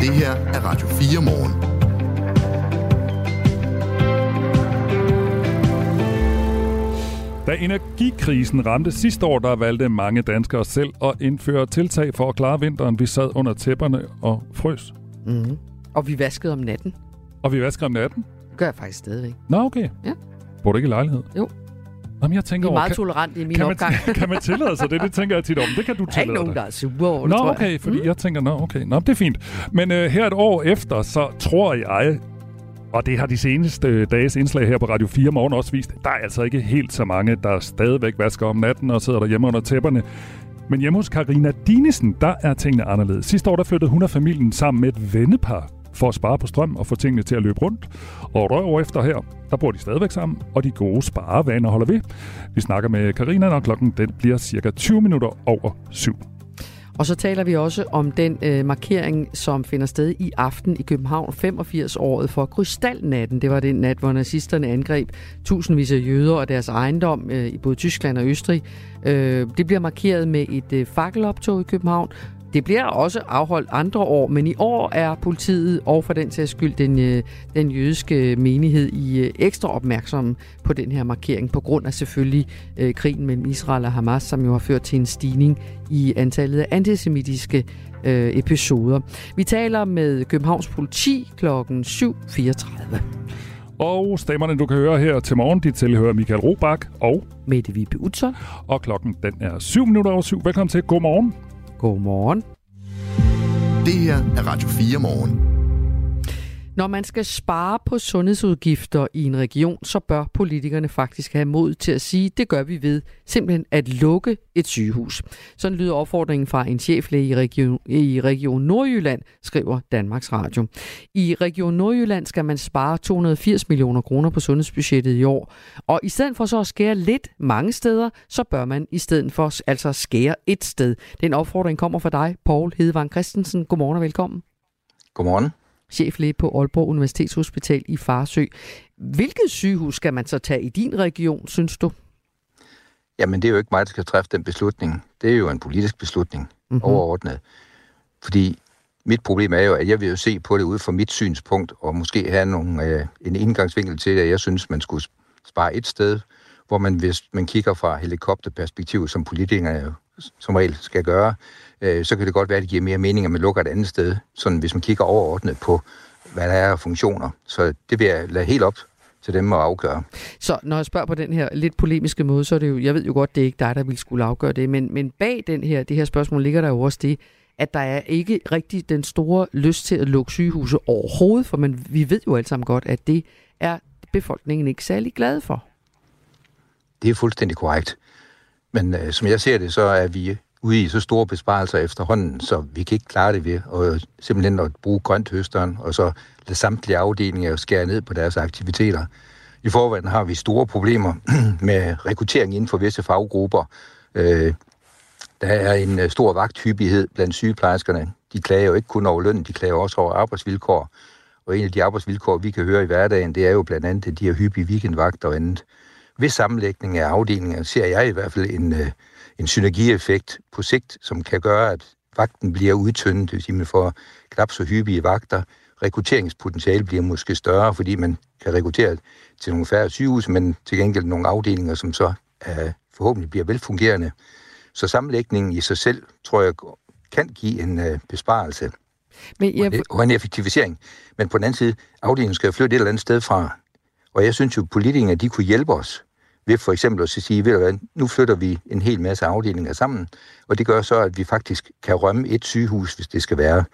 Det her er Radio 4 morgen. Da energikrisen ramte sidste år, der valgte mange danskere selv at indføre tiltag for at klare vinteren. Vi sad under tæpperne og frøs. Mm. Og vi vaskede om natten. Og vi vasker om natten? Det gør jeg faktisk stadigvæk. Nå, okay. Ja. Bor du ikke i lejlighed? Jo. Jamen, jeg tænker Vi er meget over, tolerante i min kan, opgang. man, kan man tillade sig det? Det tænker jeg tit om. Det kan du Der er ikke tillade nogen, dig. der er sure over det, Nå, tror jeg. okay, fordi mm. jeg tænker, nå, okay, nå, det er fint. Men øh, her et år efter, så tror jeg, og det har de seneste dages indslag her på Radio 4 morgen også vist, der er altså ikke helt så mange, der stadigvæk vasker om natten og sidder derhjemme under tæpperne. Men hjemme hos Karina Dinesen, der er tingene anderledes. Sidste år, der flyttede hun og familien sammen med et vennepar for at spare på strøm og få tingene til at løbe rundt. Og røv efter her, der bor de stadigvæk sammen, og de gode sparevaner holder ved. Vi snakker med Karina, når klokken den bliver cirka 20 minutter over syv. Og så taler vi også om den øh, markering, som finder sted i aften i København, 85-året for Krystalnatten. Det var den nat, hvor nazisterne angreb tusindvis af jøder og deres ejendom øh, i både Tyskland og Østrig. Øh, det bliver markeret med et øh, fakkeloptog i København. Det bliver også afholdt andre år, men i år er politiet og for den sags skyld den, øh, den jødiske menighed i øh, ekstra opmærksomme på den her markering, på grund af selvfølgelig øh, krigen mellem Israel og Hamas, som jo har ført til en stigning i antallet af antisemitiske øh, episoder. Vi taler med Københavns politi kl. 7.34. Og stemmerne, du kan høre her til morgen, de tilhører Michael Robach og, Mette Vibe Utzon. og klokken den er 7 minutter over 7. Velkommen til. Godmorgen. Godmorgen. Det her er Radio 4 morgen. Når man skal spare på sundhedsudgifter i en region, så bør politikerne faktisk have mod til at sige, det gør vi ved simpelthen at lukke et sygehus. Sådan lyder opfordringen fra en cheflæge i Region, i region Nordjylland, skriver Danmarks Radio. I Region Nordjylland skal man spare 280 millioner kroner på sundhedsbudgettet i år. Og i stedet for så at skære lidt mange steder, så bør man i stedet for altså skære et sted. Den opfordring kommer fra dig, Paul Hedvang Christensen. Godmorgen og velkommen Godmorgen cheflæge på Aalborg Universitetshospital i Farsø. Hvilket sygehus skal man så tage i din region, synes du? Jamen, det er jo ikke mig, der skal træffe den beslutning. Det er jo en politisk beslutning, Mhm. mm-hmm. overordnet. Fordi mit problem er jo, at jeg vil jo se på det ud fra mit synspunkt, og måske have nogle, øh, en indgangsvinkel til at jeg synes, man skulle spare et sted, hvor man, hvis man kigger fra helikopterperspektiv, som politikerne jo som regel skal gøre, øh, så kan det godt være, at det giver mere mening, at man lukker et andet sted, sådan hvis man kigger overordnet på, hvad der er af funktioner. Så det vil jeg lade helt op til dem at afgøre. Så når jeg spørger på den her lidt polemiske måde, så er det jo, jeg ved jo godt, det er ikke dig, der vil skulle afgøre det, men, men bag den her, det her spørgsmål ligger der jo også det, at der er ikke rigtig den store lyst til at lukke sygehuse overhovedet, for man, vi ved jo alle sammen godt, at det er befolkningen ikke særlig glad for. Det er fuldstændig korrekt. Men øh, som jeg ser det, så er vi ude i så store besparelser efterhånden, så vi kan ikke klare det ved at øh, simpelthen at bruge grønthøsteren, og så lade samtlige afdelinger skære ned på deres aktiviteter. I forvejen har vi store problemer med rekruttering inden for visse faggrupper. Øh, der er en øh, stor vagthyppighed blandt sygeplejerskerne. De klager jo ikke kun over løn, de klager også over arbejdsvilkår. Og en af de arbejdsvilkår, vi kan høre i hverdagen, det er jo blandt andet at de her hyppige weekendvagter og andet. Ved sammenlægning af afdelinger ser jeg i hvert fald en, øh, en synergieffekt på sigt, som kan gøre, at vagten bliver udtyndet, det vil sige, man får knap så hyppige vagter. Rekrutteringspotentiale bliver måske større, fordi man kan rekruttere til nogle færre sygehus, men til gengæld nogle afdelinger, som så øh, forhåbentlig bliver velfungerende. Så sammenlægningen i sig selv, tror jeg, kan give en øh, besparelse Men jeg, og en effektivisering. Men på den anden side, afdelingen skal jo flytte et eller andet sted fra. Og jeg synes jo, at politikere, de kunne hjælpe os ved for eksempel at sige, ved du hvad, nu flytter vi en hel masse afdelinger sammen, og det gør så, at vi faktisk kan rømme et sygehus, hvis det skal være.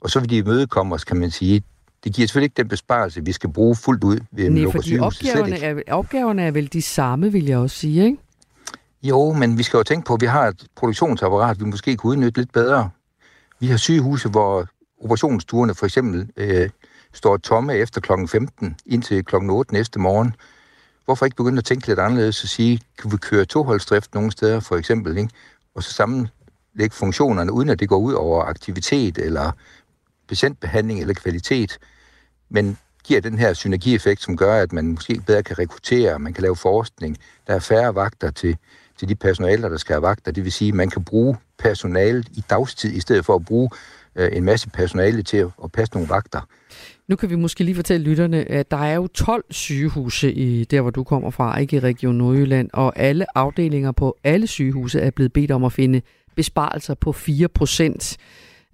Og så vil de imødekomme os, kan man sige. Det giver selvfølgelig ikke den besparelse, vi skal bruge fuldt ud ved at nej, lukke sygehuset. Opgaverne er, opgaverne er vel de samme, vil jeg også sige, ikke? Jo, men vi skal jo tænke på, at vi har et produktionsapparat, vi måske kunne udnytte lidt bedre. Vi har sygehuse, hvor operationsstuerne for eksempel øh, står tomme efter klokken 15 indtil klokken 8 næste morgen. Hvorfor ikke begynde at tænke lidt anderledes og sige, kan vi køre toholdsdrift nogle steder for eksempel, ikke? og så sammenlægge funktionerne, uden at det går ud over aktivitet eller patientbehandling eller kvalitet, men giver den her synergieffekt, som gør, at man måske bedre kan rekruttere, man kan lave forskning, der er færre vagter til, til de personaler, der skal have vagter. Det vil sige, at man kan bruge personalet i dagstid, i stedet for at bruge øh, en masse personale til at passe nogle vagter. Nu kan vi måske lige fortælle lytterne, at der er jo 12 sygehuse i der, hvor du kommer fra, ikke i Region Nordjylland, og alle afdelinger på alle sygehuse er blevet bedt om at finde besparelser på 4 procent.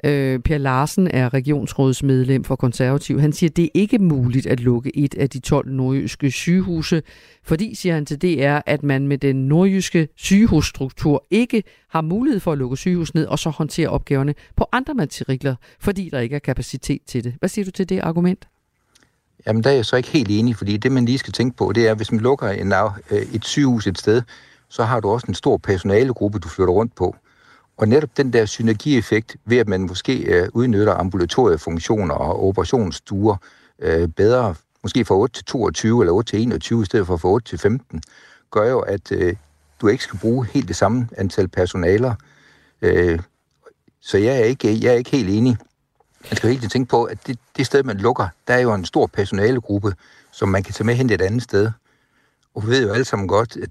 Øh, per Larsen er regionsrådsmedlem for konservativ. Han siger, at det er ikke muligt at lukke et af de 12 nordjyske sygehuse, fordi, siger han til DR, at man med den nordjyske sygehusstruktur ikke har mulighed for at lukke sygehus ned og så håndtere opgaverne på andre matrikler, fordi der ikke er kapacitet til det. Hvad siger du til det argument? Jamen, der er jeg så ikke helt enig, fordi det, man lige skal tænke på, det er, at hvis man lukker en, øh, et sygehus et sted, så har du også en stor personalegruppe, du flytter rundt på. Og netop den der synergieffekt ved, at man måske øh, udnytter ambulatoriefunktioner og operationsstuer øh, bedre, måske fra 8 til 22 eller 8 til 21 i stedet for fra 8 til 15, gør jo, at øh, du ikke skal bruge helt det samme antal personaler. Øh, så jeg er, ikke, jeg er ikke helt enig. Man skal helt tænke på, at det, det sted, man lukker, der er jo en stor personalegruppe, som man kan tage med hen et andet sted. Og vi ved jo alle sammen godt, at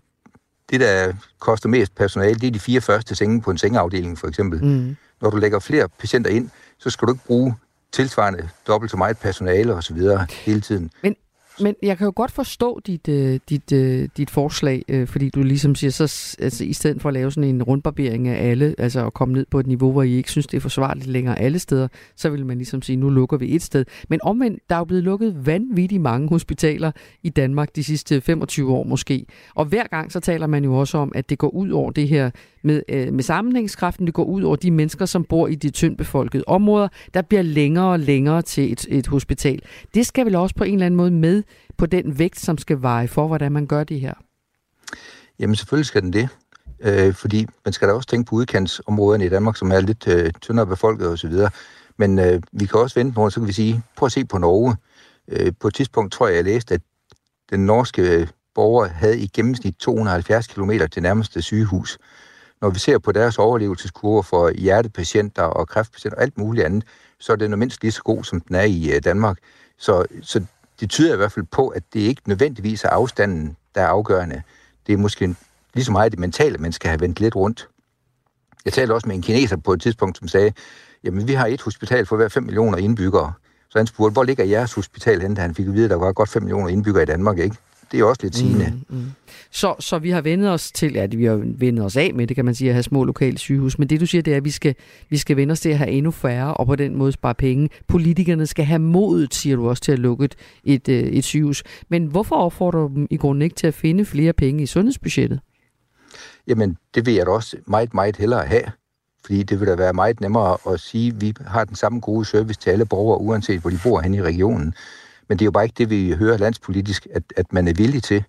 det, der koster mest personale, det er de fire første senge på en sengeafdeling, for eksempel. Mm. Når du lægger flere patienter ind, så skal du ikke bruge tilsvarende dobbelt så meget personale osv. hele tiden. Men men jeg kan jo godt forstå dit, øh, dit, øh, dit forslag, øh, fordi du ligesom siger, så altså, i stedet for at lave sådan en rundbarbering af alle, altså at komme ned på et niveau, hvor I ikke synes, det er forsvarligt længere alle steder, så vil man ligesom sige, nu lukker vi et sted. Men omvendt, der er jo blevet lukket vanvittigt mange hospitaler i Danmark de sidste 25 år måske. Og hver gang så taler man jo også om, at det går ud over det her med, uh, med sammenhængskraften, det går ud over de mennesker, som bor i de tyndt befolkede områder. Der bliver længere og længere til et, et hospital. Det skal vel også på en eller anden måde med på den vægt, som skal veje for, hvordan man gør det her? Jamen selvfølgelig skal den det. Øh, fordi man skal da også tænke på udkantsområderne i Danmark, som er lidt øh, tyndere befolket osv. Men øh, vi kan også vente på, så kan vi sige, prøv at se på Norge. Øh, på et tidspunkt tror jeg, jeg læste, at den norske øh, borger havde i gennemsnit 270 km til nærmeste sygehus. Når vi ser på deres overlevelseskurve for hjertepatienter og kræftpatienter og alt muligt andet, så er den mindst lige så god, som den er i øh, Danmark. Så, så det tyder i hvert fald på, at det ikke nødvendigvis er afstanden, der er afgørende. Det er måske lige så meget det mentale, man skal have vendt lidt rundt. Jeg talte også med en kineser på et tidspunkt, som sagde, jamen vi har et hospital for hver 5 millioner indbyggere. Så han spurgte, hvor ligger jeres hospital henne, da han fik at vide, at der var godt 5 millioner indbyggere i Danmark, ikke? Det er også lidt sigende. Mm, mm. Så, så vi har vendt os til, at vi har vendt os af med, det kan man sige, at have små lokale sygehus. Men det du siger, det er, at vi skal, vi skal vende os til at have endnu færre, og på den måde spare penge. Politikerne skal have modet, siger du også, til at lukke et, et, øh, et sygehus. Men hvorfor opfordrer du dem i grunden ikke til at finde flere penge i sundhedsbudgettet? Jamen, det vil jeg da også meget, meget hellere have. Fordi det vil da være meget nemmere at sige, at vi har den samme gode service til alle borgere, uanset hvor de bor hen i regionen. Men det er jo bare ikke det, vi hører landspolitisk, at, at man er villig til.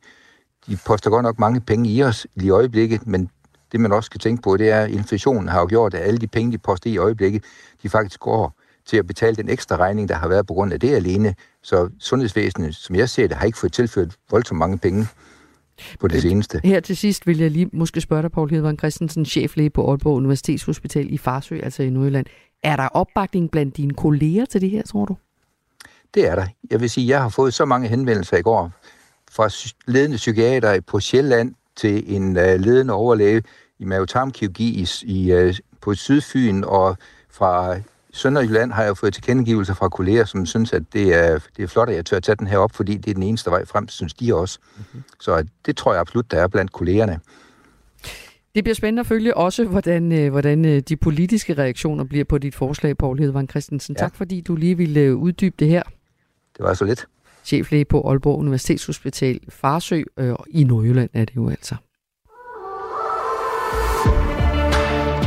De poster godt nok mange penge i os i øjeblikket, men det man også skal tænke på, det er, at inflationen har jo gjort, at alle de penge, de poster i øjeblikket, de faktisk går til at betale den ekstra regning, der har været på grund af det alene. Så sundhedsvæsenet, som jeg ser det, har ikke fået tilført voldsomt mange penge på det seneste. Her til sidst vil jeg lige måske spørge dig, Paul Hedvang Christensen, cheflæge på Aalborg Universitetshospital i Farsø, altså i Nordjylland. Er der opbakning blandt dine kolleger til det her, tror du? Det er der. Jeg vil sige, jeg har fået så mange henvendelser i går fra ledende psykiater på Sjælland til en uh, ledende overlæge i mavetarmkirurgi i, i, uh, på Sydfyn, og fra Sønderjylland har jeg fået tilkendegivelser fra kolleger, som synes, at det er, det er flot, at jeg tør at tage den her op, fordi det er den eneste vej frem, synes de også. Mm-hmm. Så det tror jeg absolut, der er blandt kollegerne. Det bliver spændende at følge også, hvordan, øh, hvordan de politiske reaktioner bliver på dit forslag, Poul Hedvang Christensen. Ja. Tak fordi du lige ville uddybe det her. Det var så lidt. Cheflæge på Aalborg Universitetshospital Farsø øh, i Nordjylland er det jo altså.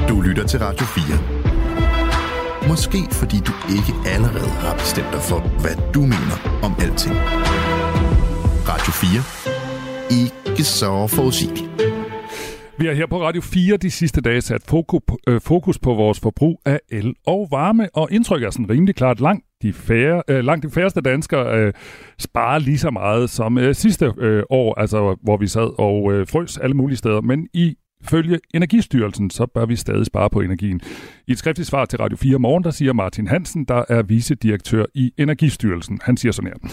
Du lytter til Radio 4. Måske fordi du ikke allerede har bestemt dig for, hvad du mener om alting. Radio 4. Ikke så forudsigeligt. Vi har her på Radio 4 de sidste dage sat fokus, øh, fokus på vores forbrug af el og varme, og indtryk er sådan rimelig klart langt de, færre, øh, langt de færreste danskere øh, sparer lige så meget som øh, sidste øh, år, altså hvor vi sad og øh, frøs alle mulige steder. Men i Følge Energistyrelsen, så bør vi stadig spare på energien. I et skriftligt svar til Radio 4 Morgen, der siger Martin Hansen, der er vicedirektør i Energistyrelsen. Han siger sådan her.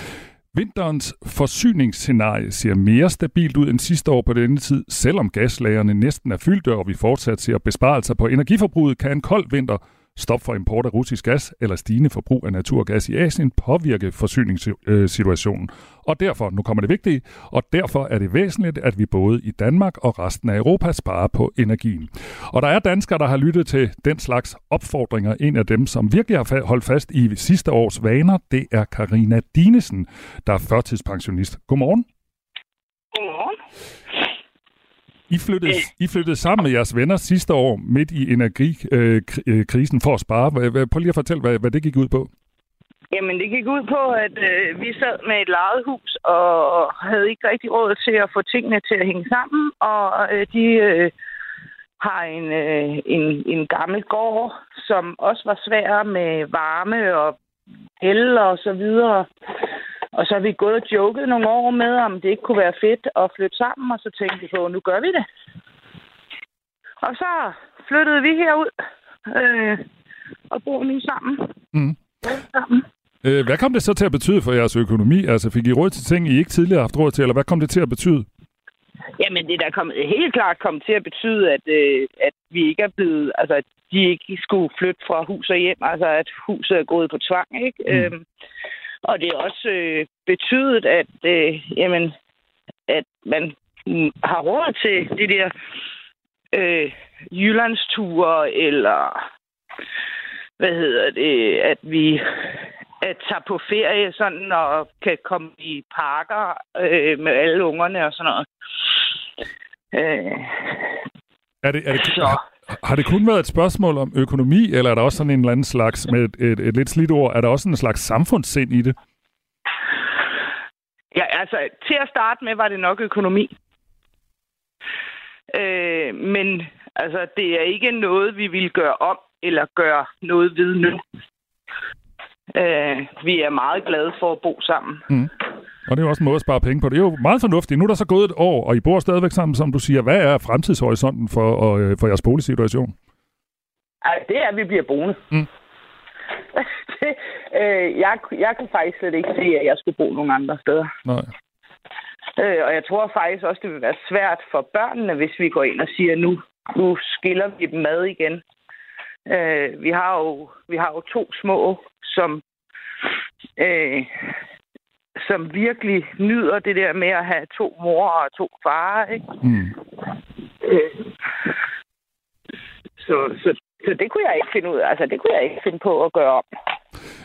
Vinterens forsyningsscenarie ser mere stabilt ud end sidste år på denne tid. Selvom gaslagerne næsten er fyldte, og vi fortsat ser besparelser på energiforbruget, kan en kold vinter stop for import af russisk gas eller stigende forbrug af naturgas i Asien påvirke forsyningssituationen. Og derfor, nu kommer det vigtige, og derfor er det væsentligt, at vi både i Danmark og resten af Europa sparer på energien. Og der er danskere, der har lyttet til den slags opfordringer. En af dem, som virkelig har holdt fast i sidste års vaner, det er Karina Dinesen, der er førtidspensionist. Godmorgen. Godmorgen. I flyttede, I flyttede sammen med jeres venner sidste år midt i energikrisen for at spare. Prøv lige at fortælle, hvad, hvad det gik ud på. Jamen, det gik ud på, at øh, vi sad med et lejet hus og havde ikke rigtig råd til at få tingene til at hænge sammen. Og øh, de øh, har en, øh, en, en gammel gård, som også var svær med varme og el og så videre. Og så har vi gået og joket nogle år med, om det ikke kunne være fedt at flytte sammen, og så tænkte vi på, nu gør vi det. Og så flyttede vi herud øh, og bor nu sammen. Mm. sammen. Øh, hvad kom det så til at betyde for jeres økonomi? Altså fik I råd til ting, I ikke tidligere har haft råd til, eller hvad kom det til at betyde? Jamen, det der kom helt klart kom til at betyde, at, øh, at vi ikke er blevet, altså at de ikke skulle flytte fra hus og hjem, altså at huset er gået på tvang, ikke? Mm. Øhm, og det er også øh, betydet, at, øh, jamen, at man har råd til de der øh, Jyllandsture, eller hvad hedder det, at vi at tage på ferie sådan og kan komme i parker øh, med alle ungerne og sådan noget. Øh, er det, er det, så. Har det kun været et spørgsmål om økonomi, eller er der også sådan en eller anden slags, med et, et, et lidt slidt ord, er der også en slags samfundssind i det? Ja, altså til at starte med var det nok økonomi. Øh, men altså, det er ikke noget, vi vil gøre om eller gøre noget ved nu. Øh, vi er meget glade for at bo sammen. Mm. Og det er jo også en måde at spare penge på. Det er jo meget fornuftigt. Nu er der så gået et år, og I bor stadigvæk sammen, som du siger. Hvad er fremtidshorisonten for, og, øh, for jeres boligsituation? Ej, det er, at vi bliver boende. Mm. det, øh, jeg, jeg kunne faktisk slet ikke se, at jeg skulle bo nogen andre steder. Nej. Øh, og jeg tror faktisk også, det vil være svært for børnene, hvis vi går ind og siger, nu, nu skiller vi dem mad igen. Øh, vi, har jo, vi har jo to små, som øh, som virkelig nyder det der med at have to mor og to far, ikke? Mm. Øh, så, så, så det kunne jeg ikke finde ud af. Altså, det kunne jeg ikke finde på at gøre om.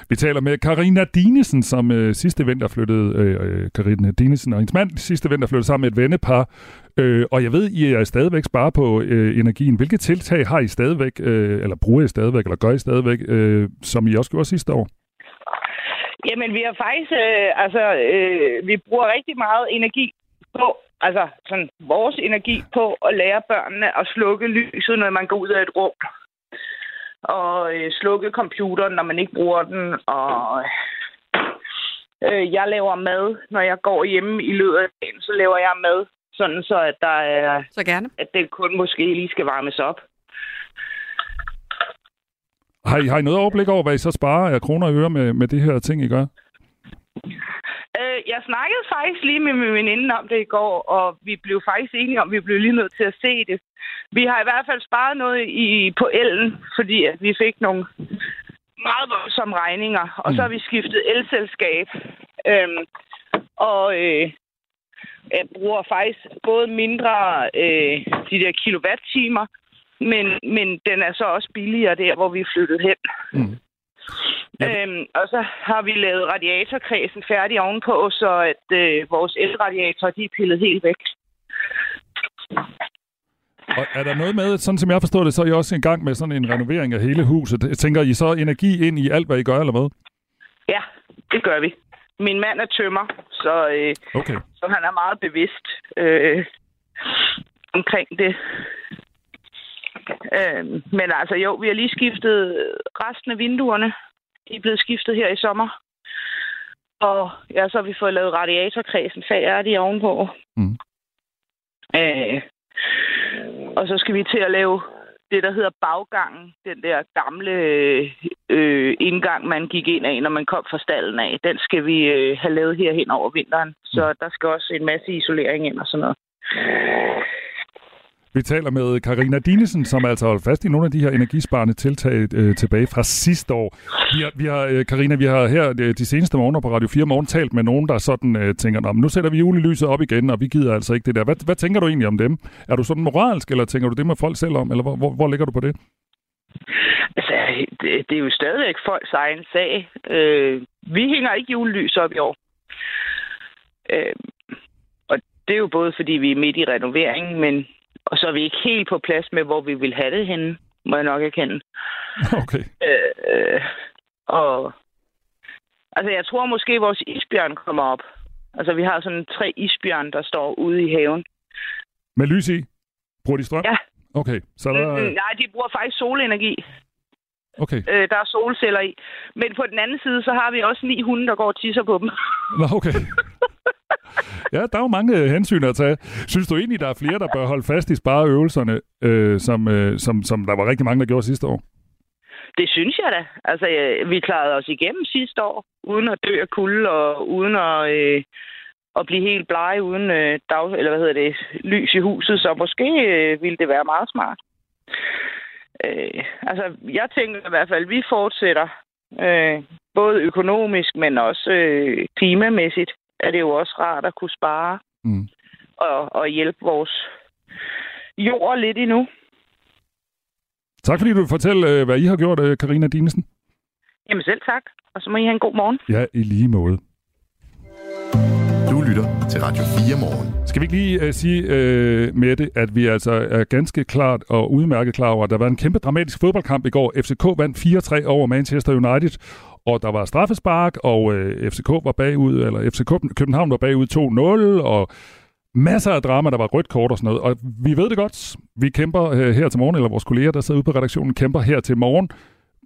Vi taler med Karina Dinesen, som øh, sidste vinter flyttede, øh, Karina øh, Dinesen og hendes mand sidste vinter flyttede sammen med et vennepar. Øh, og jeg ved, I er stadigvæk spare på øh, energien. Hvilke tiltag har I stadigvæk, øh, eller bruger I stadigvæk, eller gør I stadigvæk, øh, som I også gjorde sidste år? Jamen, vi har faktisk, øh, altså, øh, vi bruger rigtig meget energi på, altså sådan vores energi på at lære børnene at slukke lyset, når man går ud af et rum. Og øh, slukke computeren, når man ikke bruger den. Og øh, jeg laver mad, når jeg går hjemme i løbet af dagen, så laver jeg mad, sådan så at der er... Så gerne. At det kun måske lige skal varmes op. Har I, har I noget overblik over, hvad I så sparer af kroner og øre med, med det her ting, I gør? Øh, jeg snakkede faktisk lige med min veninde om det i går, og vi blev faktisk enige om, at vi blev lige nødt til at se det. Vi har i hvert fald sparet noget i, på elen, fordi at vi fik nogle meget voldsomme regninger, og mm. så har vi skiftet elselskab. Øhm, og øh, jeg bruger faktisk både mindre øh, de der kilowatt-timer, men, men den er så også billigere der, hvor vi er flyttet hen. Mm. Ja. Øhm, og så har vi lavet radiatorkredsen færdig ovenpå, så at øh, vores elradiatorer de er pillet helt væk. Og er der noget med, sådan som jeg forstår det, så er I også i gang med sådan en renovering af hele huset. Tænker I så energi ind i alt, hvad I gør, eller hvad? Ja, det gør vi. Min mand er tømmer, så, øh, okay. så han er meget bevidst øh, omkring det. Øh, men altså jo, vi har lige skiftet resten af vinduerne. De er blevet skiftet her i sommer. Og ja, så har vi fået lavet radiatorkredsen færdig ovenpå. Mm. Øh, og så skal vi til at lave det, der hedder baggangen. Den der gamle øh, indgang, man gik ind af, når man kom fra stallen af. Den skal vi øh, have lavet her hen over vinteren. Så mm. der skal også en masse isolering ind og sådan noget. Vi taler med Karina Dinesen, som altså holdt fast i nogle af de her energisparende tiltag øh, tilbage fra sidste år. Vi har, vi har, øh, Karina, vi har her øh, de seneste måneder på Radio 4 Morgen talt med nogen, der sådan øh, tænker, nu sætter vi julelyset op igen, og vi gider altså ikke det der. Hvad, hvad tænker du egentlig om dem? Er du sådan moralsk, eller tænker du det med folk selv om, eller hvor, hvor, hvor ligger du på det? Altså, det, det er jo stadigvæk folks egen sag. Øh, vi hænger ikke julelys op i år. Øh, og det er jo både, fordi vi er midt i renoveringen, men og så er vi ikke helt på plads med, hvor vi vil have det henne, må jeg nok erkende. Okay. Øh, og altså, jeg tror måske, at vores isbjørn kommer op. Altså, vi har sådan tre isbjørn, der står ude i haven. Med lys i? Bruger de strøm? Ja. Okay, så der... Mm, nej, de bruger faktisk solenergi. Okay. Øh, der er solceller i. Men på den anden side, så har vi også ni hunde, der går og tisser på dem. Nå, okay. ja, der er jo mange hensyn at tage. Synes du egentlig, der er flere, der bør holde fast i spareøvelserne, øh, som, øh, som, som der var rigtig mange, der gjorde sidste år? Det synes jeg da. Altså, vi klarede os igennem sidste år, uden at dø af kulde og uden at, øh, at blive helt blege uden øh, dag, eller hvad hedder det, lys i huset. Så måske øh, ville det være meget smart. Øh, altså, jeg tænker i hvert fald, at vi fortsætter øh, både økonomisk, men også øh, klimamæssigt er det jo også rart at kunne spare Mm. og, og hjælpe vores jord lidt endnu. Tak fordi du vil fortælle, øh, hvad I har gjort, øh, Karina Dinesen. Jamen selv tak, og så må I have en god morgen. Ja, i lige måde. Du lytter til Radio 4 morgen. Skal vi ikke lige uh, sige, uh, Mette, at vi altså er ganske klart og udmærket klar over, at der var en kæmpe dramatisk fodboldkamp i går. FCK vandt 4-3 over Manchester United, og der var straffespark, og uh, FCK var bagud, eller FCK København var bagud 2-0, og masser af drama, der var rødt kort og sådan noget. Og vi ved det godt. Vi kæmper uh, her til morgen, eller vores kolleger, der sidder ude på redaktionen, kæmper her til morgen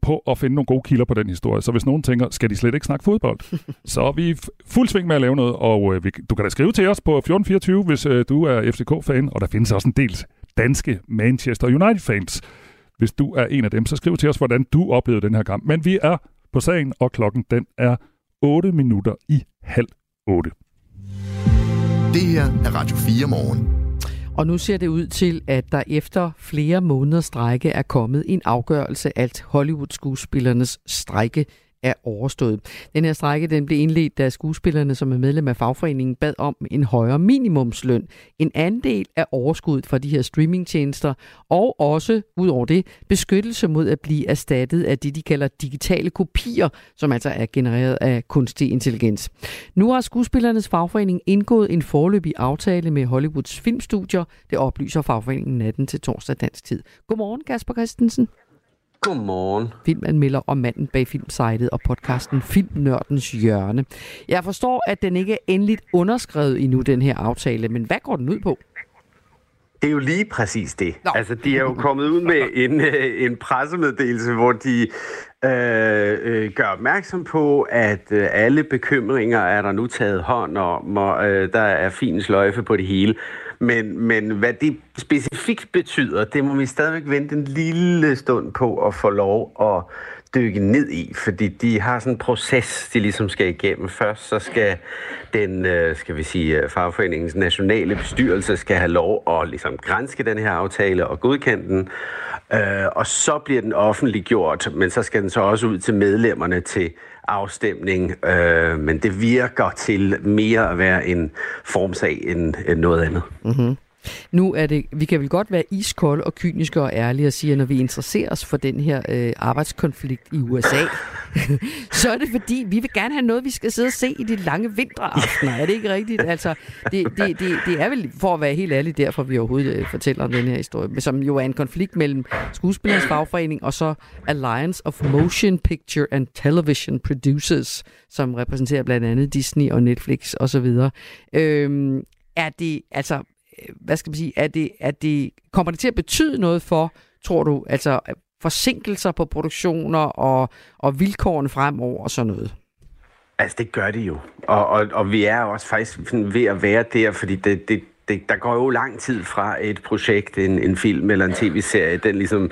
på at finde nogle gode kilder på den historie. Så hvis nogen tænker, skal de slet ikke snakke fodbold, så er vi fuld sving med at lave noget, og øh, vi, du kan da skrive til os på 1424, hvis øh, du er FCK-fan, og der findes også en del danske Manchester United-fans. Hvis du er en af dem, så skriv til os, hvordan du oplevede den her kamp. Men vi er på sagen, og klokken den er 8 minutter i halv 8. Det her er Radio 4 morgen. Og nu ser det ud til, at der efter flere måneders strække er kommet en afgørelse, at Hollywood-skuespillernes strække er overstået. Den her strække den blev indledt, da skuespillerne, som er medlem af fagforeningen, bad om en højere minimumsløn, en andel af overskuddet fra de her streamingtjenester, og også, ud over det, beskyttelse mod at blive erstattet af det, de kalder digitale kopier, som altså er genereret af kunstig intelligens. Nu har skuespillernes fagforening indgået en forløbig aftale med Hollywoods filmstudier. Det oplyser fagforeningen natten til torsdag dansk tid. Godmorgen, Kasper Christensen. Godmorgen. filmanmelder og manden bag filmsitet og podcasten Filmnørdens Hjørne. Jeg forstår, at den ikke er endeligt underskrevet endnu, den her aftale, men hvad går den ud på? Det er jo lige præcis det. Nå. Altså, de er jo kommet ud med en, øh, en pressemeddelelse, hvor de øh, øh, gør opmærksom på, at øh, alle bekymringer er der nu taget hånd om, og øh, der er fin sløjfe på det hele. Men, men hvad det specifikt betyder, det må vi stadigvæk vente en lille stund på at få lov at dykke ned i, fordi de har sådan en proces, de ligesom skal igennem. Først så skal den, øh, skal vi sige, øh, fagforeningens nationale bestyrelse skal have lov at ligesom grænske den her aftale og godkende den, øh, og så bliver den offentliggjort, men så skal den så også ud til medlemmerne til afstemning, øh, men det virker til mere at være en formsag end, end noget andet. Mm-hmm. Nu er det, vi kan vel godt være iskolde og kyniske og ærlige og sige, at når vi interesserer os for den her øh, arbejdskonflikt i USA, så er det fordi, vi vil gerne have noget, vi skal sidde og se i de lange vinteraftener. Er det ikke rigtigt? Altså, det, det, det, det er vel, for at være helt ærlig, derfor vi overhovedet øh, fortæller om den her historie, som jo er en konflikt mellem skuespillernes fagforening og så Alliance of Motion Picture and Television Producers, som repræsenterer blandt andet Disney og Netflix osv. Øhm, er det, altså, hvad skal man sige, er det, er det, kommer det til at betyde noget for, tror du, altså forsinkelser på produktioner og, og vilkårene fremover og sådan noget? Altså, det gør det jo. Og, og, og vi er også faktisk ved at være der, fordi det, det, det, der går jo lang tid fra et projekt, en, en film eller en tv-serie, den ligesom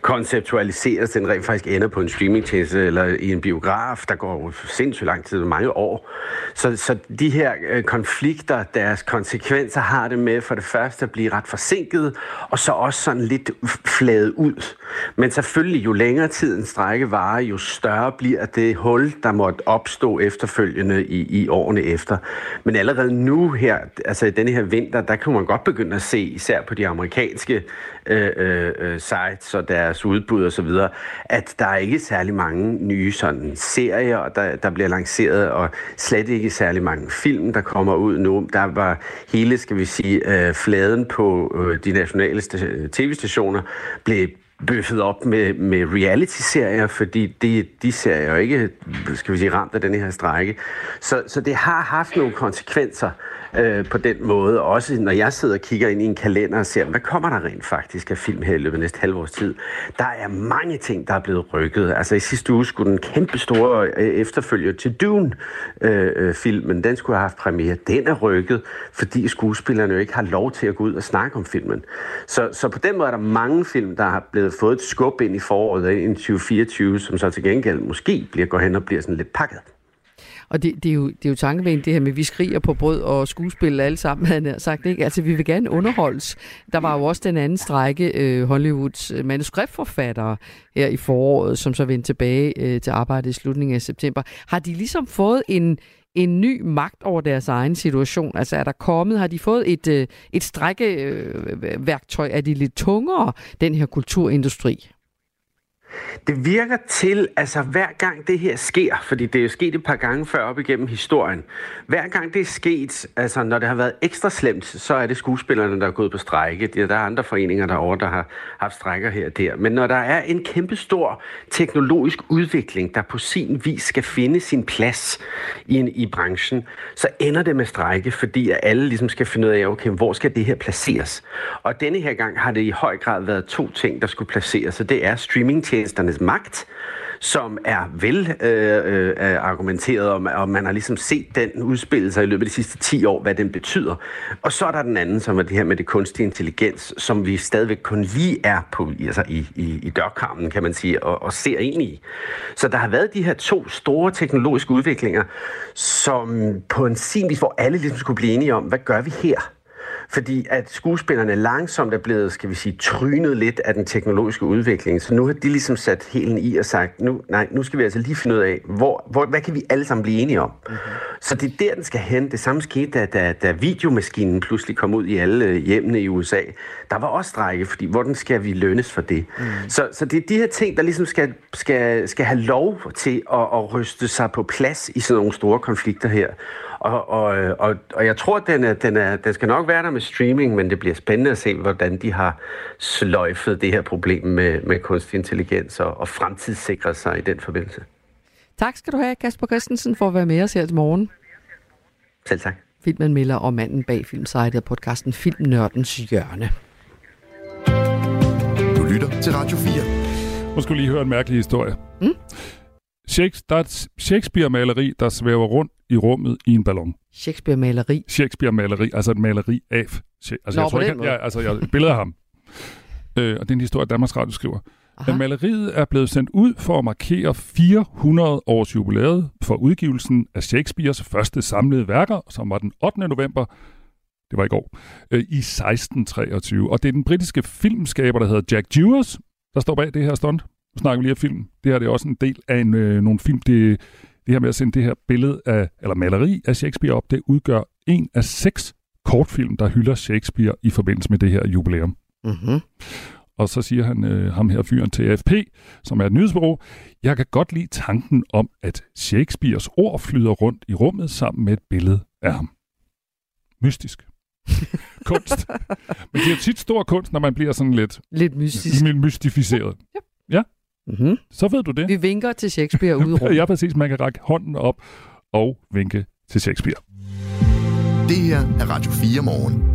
konceptualiseres, den rent faktisk ender på en streamingtjeneste eller i en biograf. Der går jo sindssygt lang tid, mange år. Så, så de her øh, konflikter, deres konsekvenser har det med for det første at blive ret forsinket, og så også sådan lidt fladet ud. Men selvfølgelig, jo længere tid en strække varer, jo større bliver det hul, der måtte opstå efterfølgende i, i årene efter. Men allerede nu her, altså i denne her vinter, der kunne man godt begynde at se, især på de amerikanske øh, øh, øh sites og deres udbud osv., at der er ikke særlig mange nye sådan serier, der, der bliver lanceret, og slet ikke særlig mange film, der kommer ud nu. Der var hele, skal vi sige, øh, fladen på øh, de nationale øh, tv-stationer blev bøffet op med, med reality-serier, fordi de, de ser jo ikke, skal vi sige, ramt af den her strække. Så, så det har haft nogle konsekvenser øh, på den måde. Også når jeg sidder og kigger ind i en kalender og ser, hvad kommer der rent faktisk af film her i løbet af næste halvårs tid. Der er mange ting, der er blevet rykket. Altså i sidste uge skulle den kæmpe store øh, efterfølger til Dune-filmen, øh, øh den skulle have haft premiere. Den er rykket, fordi skuespillerne jo ikke har lov til at gå ud og snakke om filmen. Så, så på den måde er der mange film, der har blevet fået et skub ind i foråret i 2024, som så til gengæld måske bliver går hen og bliver sådan lidt pakket. Og det, det, er jo, det er jo tankevægt, det her med, at vi skriger på brød og skuespil alle sammen, han har sagt. Ikke? Altså, vi vil gerne underholdes. Der var jo også den anden strække, øh, Hollywoods øh, manuskriptforfattere her i foråret, som så vendte tilbage øh, til arbejde i slutningen af september. Har de ligesom fået en, en ny magt over deres egen situation? Altså er der kommet, har de fået et, øh, et strækkeværktøj? Er de lidt tungere, den her kulturindustri? Det virker til, altså hver gang det her sker, fordi det er jo sket et par gange før op igennem historien, hver gang det er sket, altså når det har været ekstra slemt, så er det skuespillerne, der er gået på strække. Der er andre foreninger derovre, der har haft strækker her og der. Men når der er en kæmpe stor teknologisk udvikling, der på sin vis skal finde sin plads i, en, i branchen, så ender det med strække, fordi at alle ligesom skal finde ud af, okay, hvor skal det her placeres? Og denne her gang har det i høj grad været to ting, der skulle placeres, så det er streaming efterretningstjenesternes magt, som er vel øh, øh, argumenteret om, og man har ligesom set den udspille sig i løbet af de sidste 10 år, hvad den betyder. Og så er der den anden, som er det her med det kunstige intelligens, som vi stadigvæk kun lige er på, altså i, i, i dørkarmen, kan man sige, og, og ser ind i. Så der har været de her to store teknologiske udviklinger, som på en sin vis, hvor alle ligesom skulle blive enige om, hvad gør vi her? Fordi at skuespillerne langsomt er blevet, skal vi sige, trynet lidt af den teknologiske udvikling. Så nu har de ligesom sat helen i og sagt, nu, nej, nu skal vi altså lige finde ud af, hvor, hvor, hvad kan vi alle sammen blive enige om? Mm-hmm. Så det er der, den skal hen. Det samme skete, da, da, da videomaskinen pludselig kom ud i alle hjemmene i USA. Der var også strække, fordi hvordan skal vi lønnes for det? Mm. Så, så det er de her ting, der ligesom skal, skal, skal have lov til at, at ryste sig på plads i sådan nogle store konflikter her. Og, og, og, og jeg tror, den, er, den, er, den skal nok være der med streaming, men det bliver spændende at se, hvordan de har sløjfet det her problem med, med kunstig intelligens og, og fremtidssikret sig i den forbindelse. Tak skal du have, Kasper Christensen, for at være med os her til morgen. Selv tak. Filmanmelder og manden bag filmsitet og podcasten Filmnørdens Hjørne. Du lytter til Radio 4. Nu skal lige høre en mærkelig historie. Mm? Er Shakespeare-maleri, der svæver rundt i rummet i en ballon. Shakespeare-maleri? Shakespeare-maleri, altså et maleri af... Altså, Nå, jeg tror ikke, ja, altså, jeg billede af ham. øh, og det er en historie, Danmarks Radio skriver. Aha. Maleriet er blevet sendt ud for at markere 400 års jubilæet for udgivelsen af Shakespeares første samlede værker, som var den 8. november, det var i går, øh, i 1623. Og det er den britiske filmskaber, der hedder Jack Dewars, der står bag det her stunt. Nu snakker vi lige om film. Det her det er også en del af en, øh, nogle film. Det, det her med at sende det her billede af, eller maleri af Shakespeare op, det udgør en af seks kortfilm, der hylder Shakespeare i forbindelse med det her jubilæum. Mm-hmm. Og så siger han, øh, ham her fyren til AFP, som er et nyhedsbureau, jeg kan godt lide tanken om, at Shakespeares ord flyder rundt i rummet sammen med et billede af ham. Mystisk. kunst. Men det er jo tit stor kunst, når man bliver sådan lidt... Lidt mystisk. Mystificeret. Ja. ja. Mm-hmm. Så ved du det. Vi vinker til Shakespeare ude i rummet. ja, præcis. Man kan række hånden op og vinke til Shakespeare. Det her er Radio 4 morgen.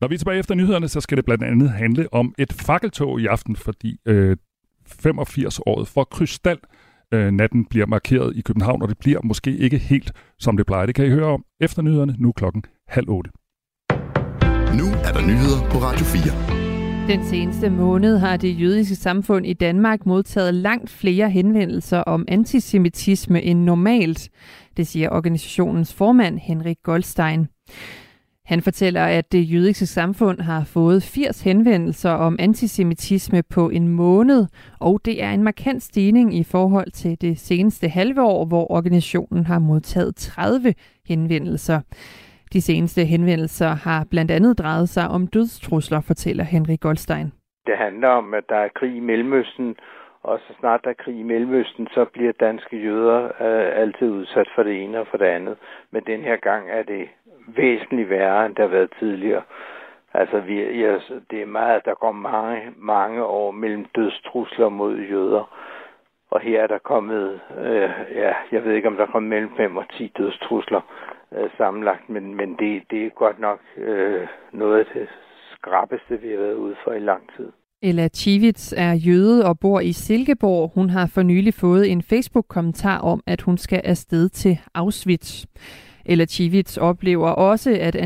Når vi er tilbage efter nyhederne, så skal det blandt andet handle om et fakkeltog i aften, fordi øh, 85-året for Krystal øh, natten bliver markeret i København, og det bliver måske ikke helt, som det plejer. Det kan I høre om efter nyhederne, nu klokken halv otte. Nu er der nyheder på Radio 4. Den seneste måned har det jødiske samfund i Danmark modtaget langt flere henvendelser om antisemitisme end normalt, det siger organisationens formand Henrik Goldstein. Han fortæller, at det jødiske samfund har fået 80 henvendelser om antisemitisme på en måned, og det er en markant stigning i forhold til det seneste halve år, hvor organisationen har modtaget 30 henvendelser. De seneste henvendelser har blandt andet drejet sig om dødstrusler, fortæller Henrik Goldstein. Det handler om, at der er krig i Mellemøsten, og så snart der er krig i Mellemøsten, så bliver danske jøder øh, altid udsat for det ene og for det andet. Men den her gang er det væsentligt værre, end der har været tidligere. Altså, vi, ja, det er meget, der går mange, mange år mellem dødstrusler mod jøder. Og her er der kommet, øh, ja, jeg ved ikke, om der er kommet mellem 5 og 10 dødstrusler øh, sammenlagt, men, men det, det er godt nok øh, noget af det skrappeste, vi har været ude for i lang tid. Ella Chivits er jøde og bor i Silkeborg. Hun har for nylig fået en Facebook-kommentar om, at hun skal afsted til Auschwitz. Ella Chivits oplever også, at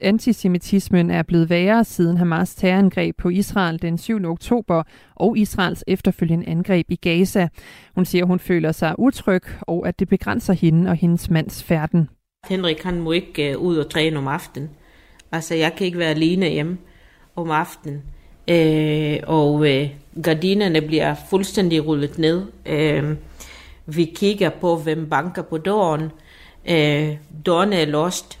antisemitismen er blevet værre siden Hamas terrorangreb på Israel den 7. oktober og Israels efterfølgende angreb i Gaza. Hun siger, at hun føler sig utryg og at det begrænser hende og hendes mands færden. Henrik han må ikke uh, ud og træne om aftenen. Altså, jeg kan ikke være alene hjemme om aftenen. Øh, og øh, gardinerne bliver fuldstændig rullet ned. Øh, vi kigger på, hvem banker på døren. Øh, døren er lost.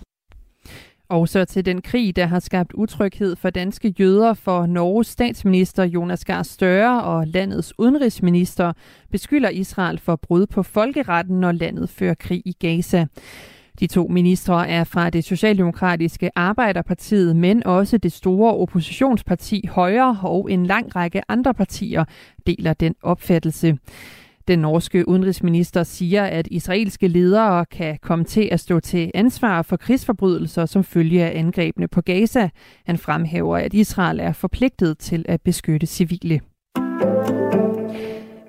Og så til den krig, der har skabt utryghed for danske jøder, for Norges statsminister Jonas Gahr Støre og landets udenrigsminister beskylder Israel for brud på folkeretten, når landet fører krig i Gaza. De to ministre er fra det socialdemokratiske Arbejderpartiet, men også det store oppositionsparti Højre og en lang række andre partier deler den opfattelse. Den norske udenrigsminister siger, at israelske ledere kan komme til at stå til ansvar for krigsforbrydelser som følge af angrebene på Gaza. Han fremhæver, at Israel er forpligtet til at beskytte civile.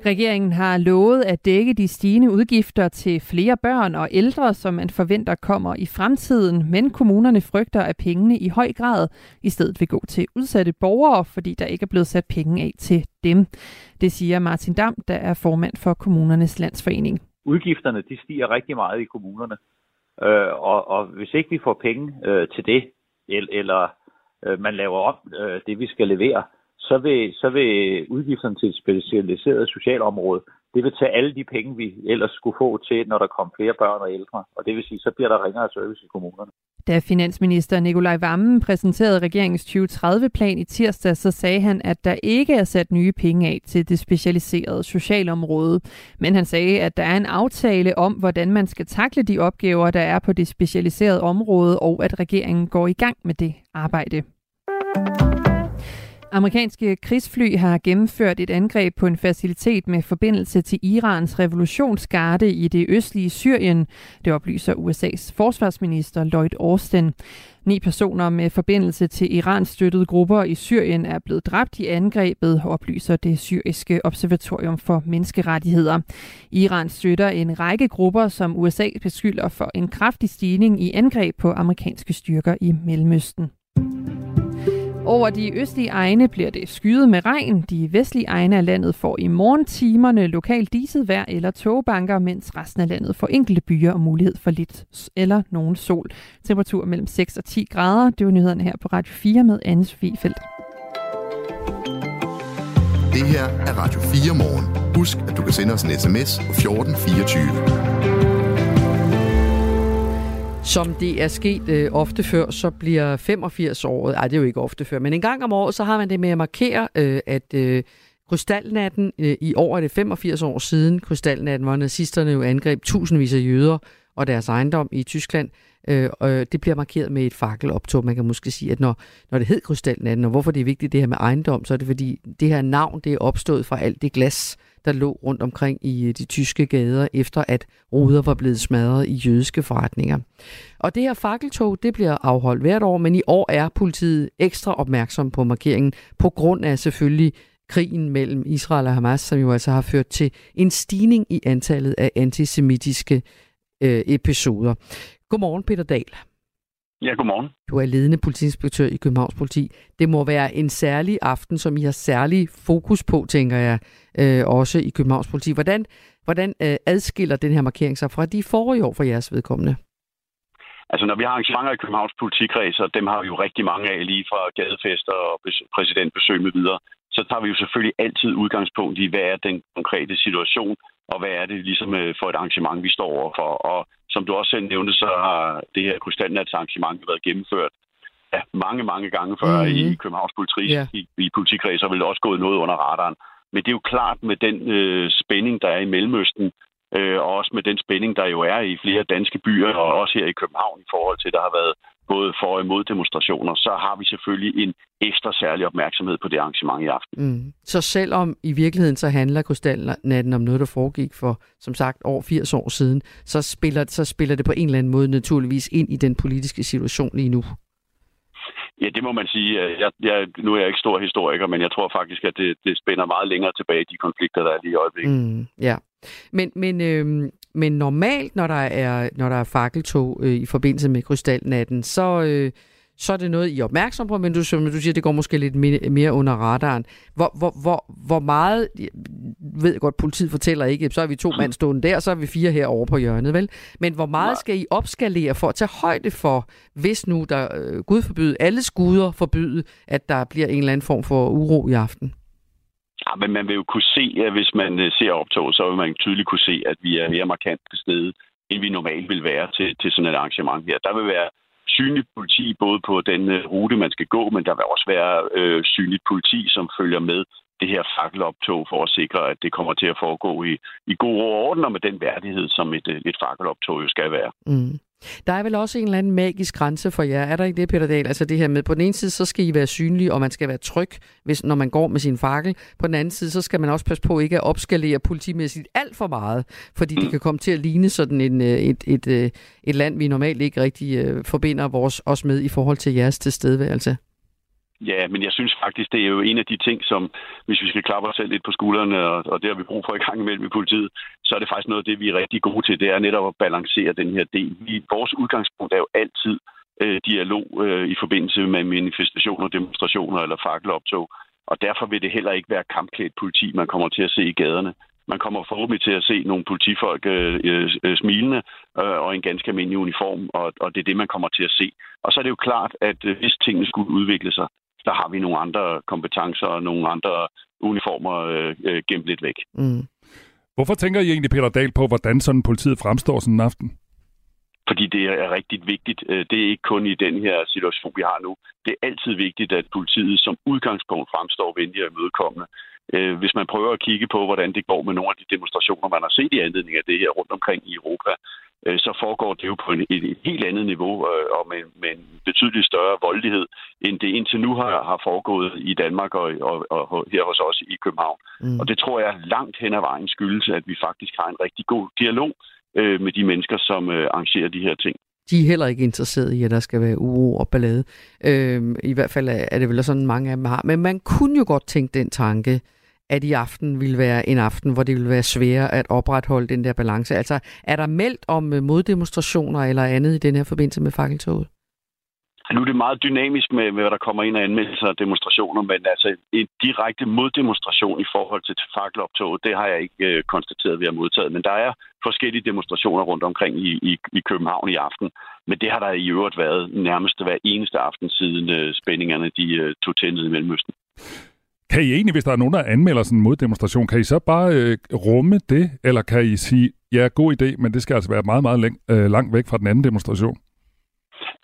Regeringen har lovet at dække de stigende udgifter til flere børn og ældre, som man forventer kommer i fremtiden, men kommunerne frygter, at pengene i høj grad i stedet vil gå til udsatte borgere, fordi der ikke er blevet sat penge af til dem. Det siger Martin Dam, der er formand for Kommunernes Landsforening. Udgifterne de stiger rigtig meget i kommunerne, øh, og, og hvis ikke vi får penge øh, til det, eller øh, man laver op øh, det, vi skal levere, så vil, så vil udgifterne til et specialiseret socialområde, det vil tage alle de penge, vi ellers skulle få til, når der kommer flere børn og ældre. Og det vil sige, så bliver der ringere service i kommunerne. Da finansminister Nikolaj Vammen præsenterede regeringens 2030-plan i tirsdag, så sagde han, at der ikke er sat nye penge af til det specialiserede socialområde. Men han sagde, at der er en aftale om, hvordan man skal takle de opgaver, der er på det specialiserede område, og at regeringen går i gang med det arbejde. Amerikanske krigsfly har gennemført et angreb på en facilitet med forbindelse til Irans revolutionsgarde i det østlige Syrien. Det oplyser USA's forsvarsminister Lloyd Austin. Ni personer med forbindelse til Irans støttede grupper i Syrien er blevet dræbt i angrebet, oplyser det syriske observatorium for menneskerettigheder. Iran støtter en række grupper, som USA beskylder for en kraftig stigning i angreb på amerikanske styrker i Mellemøsten. Over de østlige egne bliver det skyet med regn. De vestlige egne af landet får i morgentimerne lokalt diset vejr eller togbanker, mens resten af landet får enkelte byer og mulighed for lidt eller nogen sol. Temperatur mellem 6 og 10 grader. Det var nyhederne her på Radio 4 med Anne Sofie Felt. Det her er Radio 4 morgen. Husk, at du kan sende os en sms på 1424. Som det er sket øh, ofte før, så bliver 85-året, ej det er jo ikke ofte før, men en gang om året, så har man det med at markere, øh, at øh, krystalnatten, øh, i år er det 85 år siden krystalnatten, hvor nazisterne jo angreb tusindvis af jøder og deres ejendom i Tyskland, øh, øh, det bliver markeret med et fakkeloptog. Man kan måske sige, at når, når det hed krystalnatten, og hvorfor det er vigtigt det her med ejendom, så er det fordi, det her navn, det er opstået fra alt det glas, der lå rundt omkring i øh, de tyske gader, efter at ruder var blevet smadret i jødiske forretninger. Og det her fakkeltog, det bliver afholdt hvert år, men i år er politiet ekstra opmærksom på markeringen, på grund af selvfølgelig krigen mellem Israel og Hamas, som jo altså har ført til en stigning i antallet af antisemitiske øh, episoder. Godmorgen, Peter Dahl. Ja, godmorgen. Du er ledende politiinspektør i Københavns Politi. Det må være en særlig aften, som I har særlig fokus på, tænker jeg, øh, også i Københavns Politi. Hvordan, hvordan øh, adskiller den her markering sig fra de forrige år for jeres vedkommende? Altså, når vi har arrangementer i Københavns politikreds, og dem har vi jo rigtig mange af, lige fra gadefester og præsidentbesøg med videre, så tager vi jo selvfølgelig altid udgangspunkt i, hvad er den konkrete situation, og hvad er det ligesom øh, for et arrangement, vi står overfor. Og som du også selv nævnte, så har det her krystalnats arrangement været gennemført ja, mange, mange gange før mm-hmm. i Københavns politi, yeah. i, i politikredser, vel også gået noget under radaren. Men det er jo klart med den øh, spænding, der er i Mellemøsten, øh, og også med den spænding, der jo er i flere danske byer, og også her i København i forhold til, der har været både for og imod demonstrationer, så har vi selvfølgelig en ekstra særlig opmærksomhed på det arrangement i aften. Mm. Så selvom i virkeligheden så handler Krystalnatten om noget, der foregik for, som sagt, over 80 år siden, så spiller, så spiller det på en eller anden måde naturligvis ind i den politiske situation lige nu. Ja, det må man sige. Jeg, jeg, nu er jeg ikke stor historiker, men jeg tror faktisk, at det, det spænder meget længere tilbage, de konflikter, der er lige i øjeblikket. Mm, ja. Men, men, øh, men normalt, når der er, når der er fakkeltog øh, i forbindelse med krystalnatten, så, øh, så er det noget, I er opmærksom på, men du, som du siger, det går måske lidt mere, mere under radaren. Hvor, hvor, hvor, hvor meget, jeg ved godt, politiet fortæller ikke, så er vi to mand stående der, så er vi fire herovre på hjørnet, vel? Men hvor meget skal I opskalere for at tage højde for, hvis nu der, øh, Gud forbyde, alle skuder forbyde, at der bliver en eller anden form for uro i aften? Ja, men man vil jo kunne se, at hvis man øh, ser optog, så vil man tydeligt kunne se, at vi er mere markant til stede, end vi normalt vil være til, til sådan et arrangement her. Der vil være synligt politi både på den øh, rute, man skal gå, men der vil også være øh, synligt politi, som følger med det her fakkeloptog for at sikre, at det kommer til at foregå i, i god orden og med den værdighed, som et, øh, et fakkeloptog jo skal være. Mm. Der er vel også en eller anden magisk grænse for jer. Er der ikke det, Peter Dahl? Altså det her med, på den ene side, så skal I være synlige, og man skal være tryg, hvis, når man går med sin fakkel. På den anden side, så skal man også passe på ikke at opskalere politimæssigt alt for meget, fordi det kan komme til at ligne sådan en, øh, et, et, et, et land, vi normalt ikke rigtig øh, forbinder vores, os med i forhold til jeres tilstedeværelse. Ja, men jeg synes faktisk, det er jo en af de ting, som, hvis vi skal klappe os selv lidt på skuldrene, og, og det har vi brug for i gang imellem i politiet, så er det faktisk noget af det, vi er rigtig gode til. Det er netop at balancere den her del. Vi, vores udgangspunkt er jo altid øh, dialog øh, i forbindelse med manifestationer, demonstrationer eller fakkeloptog. Og derfor vil det heller ikke være kampklædt politi, man kommer til at se i gaderne. Man kommer forhåbentlig til at se nogle politifolk øh, øh, smilende øh, og en ganske almindelig uniform, og, og det er det, man kommer til at se. Og så er det jo klart, at øh, hvis tingene skulle udvikle sig, der har vi nogle andre kompetencer og nogle andre uniformer øh, øh, gemt lidt væk. Mm. Hvorfor tænker I egentlig, Peter Dahl, på, hvordan sådan politiet fremstår sådan en aften? Fordi det er rigtig vigtigt. Øh, det er ikke kun i den her situation, vi har nu. Det er altid vigtigt, at politiet som udgangspunkt fremstår venlige og imødekommende. Øh, hvis man prøver at kigge på, hvordan det går med nogle af de demonstrationer, man har set i anledning af det her rundt omkring i Europa, øh, så foregår det jo på en, et, et helt andet niveau øh, og med, med en betydeligt større voldelighed, end det indtil nu har, har foregået i Danmark og, og, og her hos os i København. Mm. Og det tror jeg langt hen ad vejen skyldes, at vi faktisk har en rigtig god dialog øh, med de mennesker, som øh, arrangerer de her ting de er heller ikke interesseret i, at der skal være uro og ballade. Øh, I hvert fald er det vel sådan, mange af dem har. Men man kunne jo godt tænke den tanke, at i aften ville være en aften, hvor det ville være sværere at opretholde den der balance. Altså, er der meldt om øh, moddemonstrationer eller andet i den her forbindelse med fakkeltoget? Nu er det meget dynamisk med, med, hvad der kommer ind af anmeldelser og demonstrationer, men altså en direkte moddemonstration i forhold til fakkeloptoget, det har jeg ikke øh, konstateret, at vi har modtaget. Men der er forskellige demonstrationer rundt omkring i, i, i København i aften. Men det har der i øvrigt været nærmest hver eneste aften siden øh, spændingerne de øh, tog til i Mellemøsten. Kan I egentlig, hvis der er nogen, der anmelder sådan en moddemonstration, kan I så bare øh, rumme det, eller kan I sige, ja, god idé, men det skal altså være meget, meget læng, øh, langt væk fra den anden demonstration?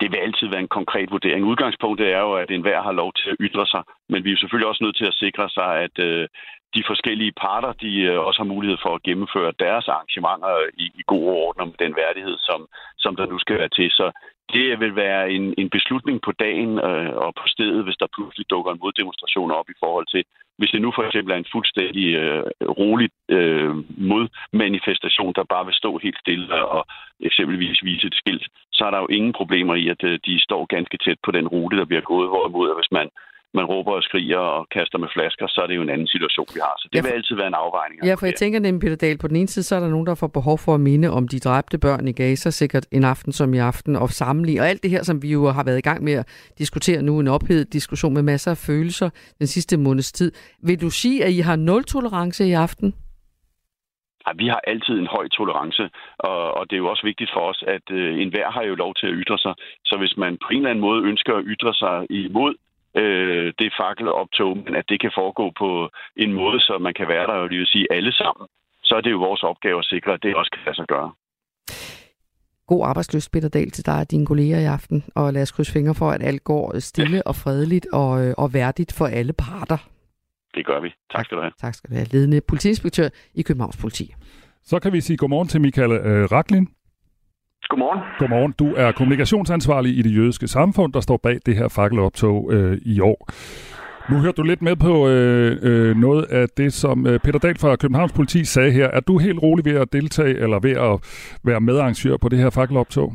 Det vil altid være en konkret vurdering. Udgangspunktet er jo, at enhver har lov til at ytre sig, men vi er selvfølgelig også nødt til at sikre sig, at øh, de forskellige parter de øh, også har mulighed for at gennemføre deres arrangementer i, i god orden med den værdighed, som, som der nu skal være til. Så det vil være en, en beslutning på dagen øh, og på stedet, hvis der pludselig dukker en moddemonstration op i forhold til, hvis det nu for eksempel er en fuldstændig øh, rolig øh, modmanifestation, der bare vil stå helt stille og eksempelvis vise et skilt, så er der jo ingen problemer i, at øh, de står ganske tæt på den rute, der bliver gået, hvorimod hvis man man råber og skriger og kaster med flasker, så er det jo en anden situation, vi har. Så det ja, for... vil altid være en afvejning. Ja, for jeg tænker nemlig, Peter Dahl, på den ene side, så er der nogen, der får behov for at minde om de dræbte børn i Gaza, sikkert en aften som i aften, og sammenligne. Og alt det her, som vi jo har været i gang med at diskutere nu, en ophedet diskussion med masser af følelser den sidste måneds tid. Vil du sige, at I har nul tolerance i aften? Ja, vi har altid en høj tolerance, og, og det er jo også vigtigt for os, at øh, enhver har jo lov til at ytre sig. Så hvis man på en eller anden måde ønsker at ytre sig imod øh, det fakkeloptog, men at det kan foregå på en måde, så man kan være der, og vil sige alle sammen, så er det jo vores opgave at sikre, at det også kan lade sig gøre. God arbejdsløst, Peter Dahl, til dig og dine kolleger i aften, og lad os krydse fingre for, at alt går stille og fredeligt og, øh, og værdigt for alle parter. Det gør vi. Tak skal du have. Tak skal du have. Ledende politiinspektør i Københavns Politi. Så kan vi sige godmorgen til Michael øh, Raklin. Godmorgen. Godmorgen. Du er kommunikationsansvarlig i det jødiske samfund, der står bag det her fakkeloptog øh, i år. Nu hørte du lidt med på øh, øh, noget af det, som øh, Peter Dahl fra Københavns Politi sagde her. Er du helt rolig ved at deltage eller ved at være medarrangør på det her fakkeloptog?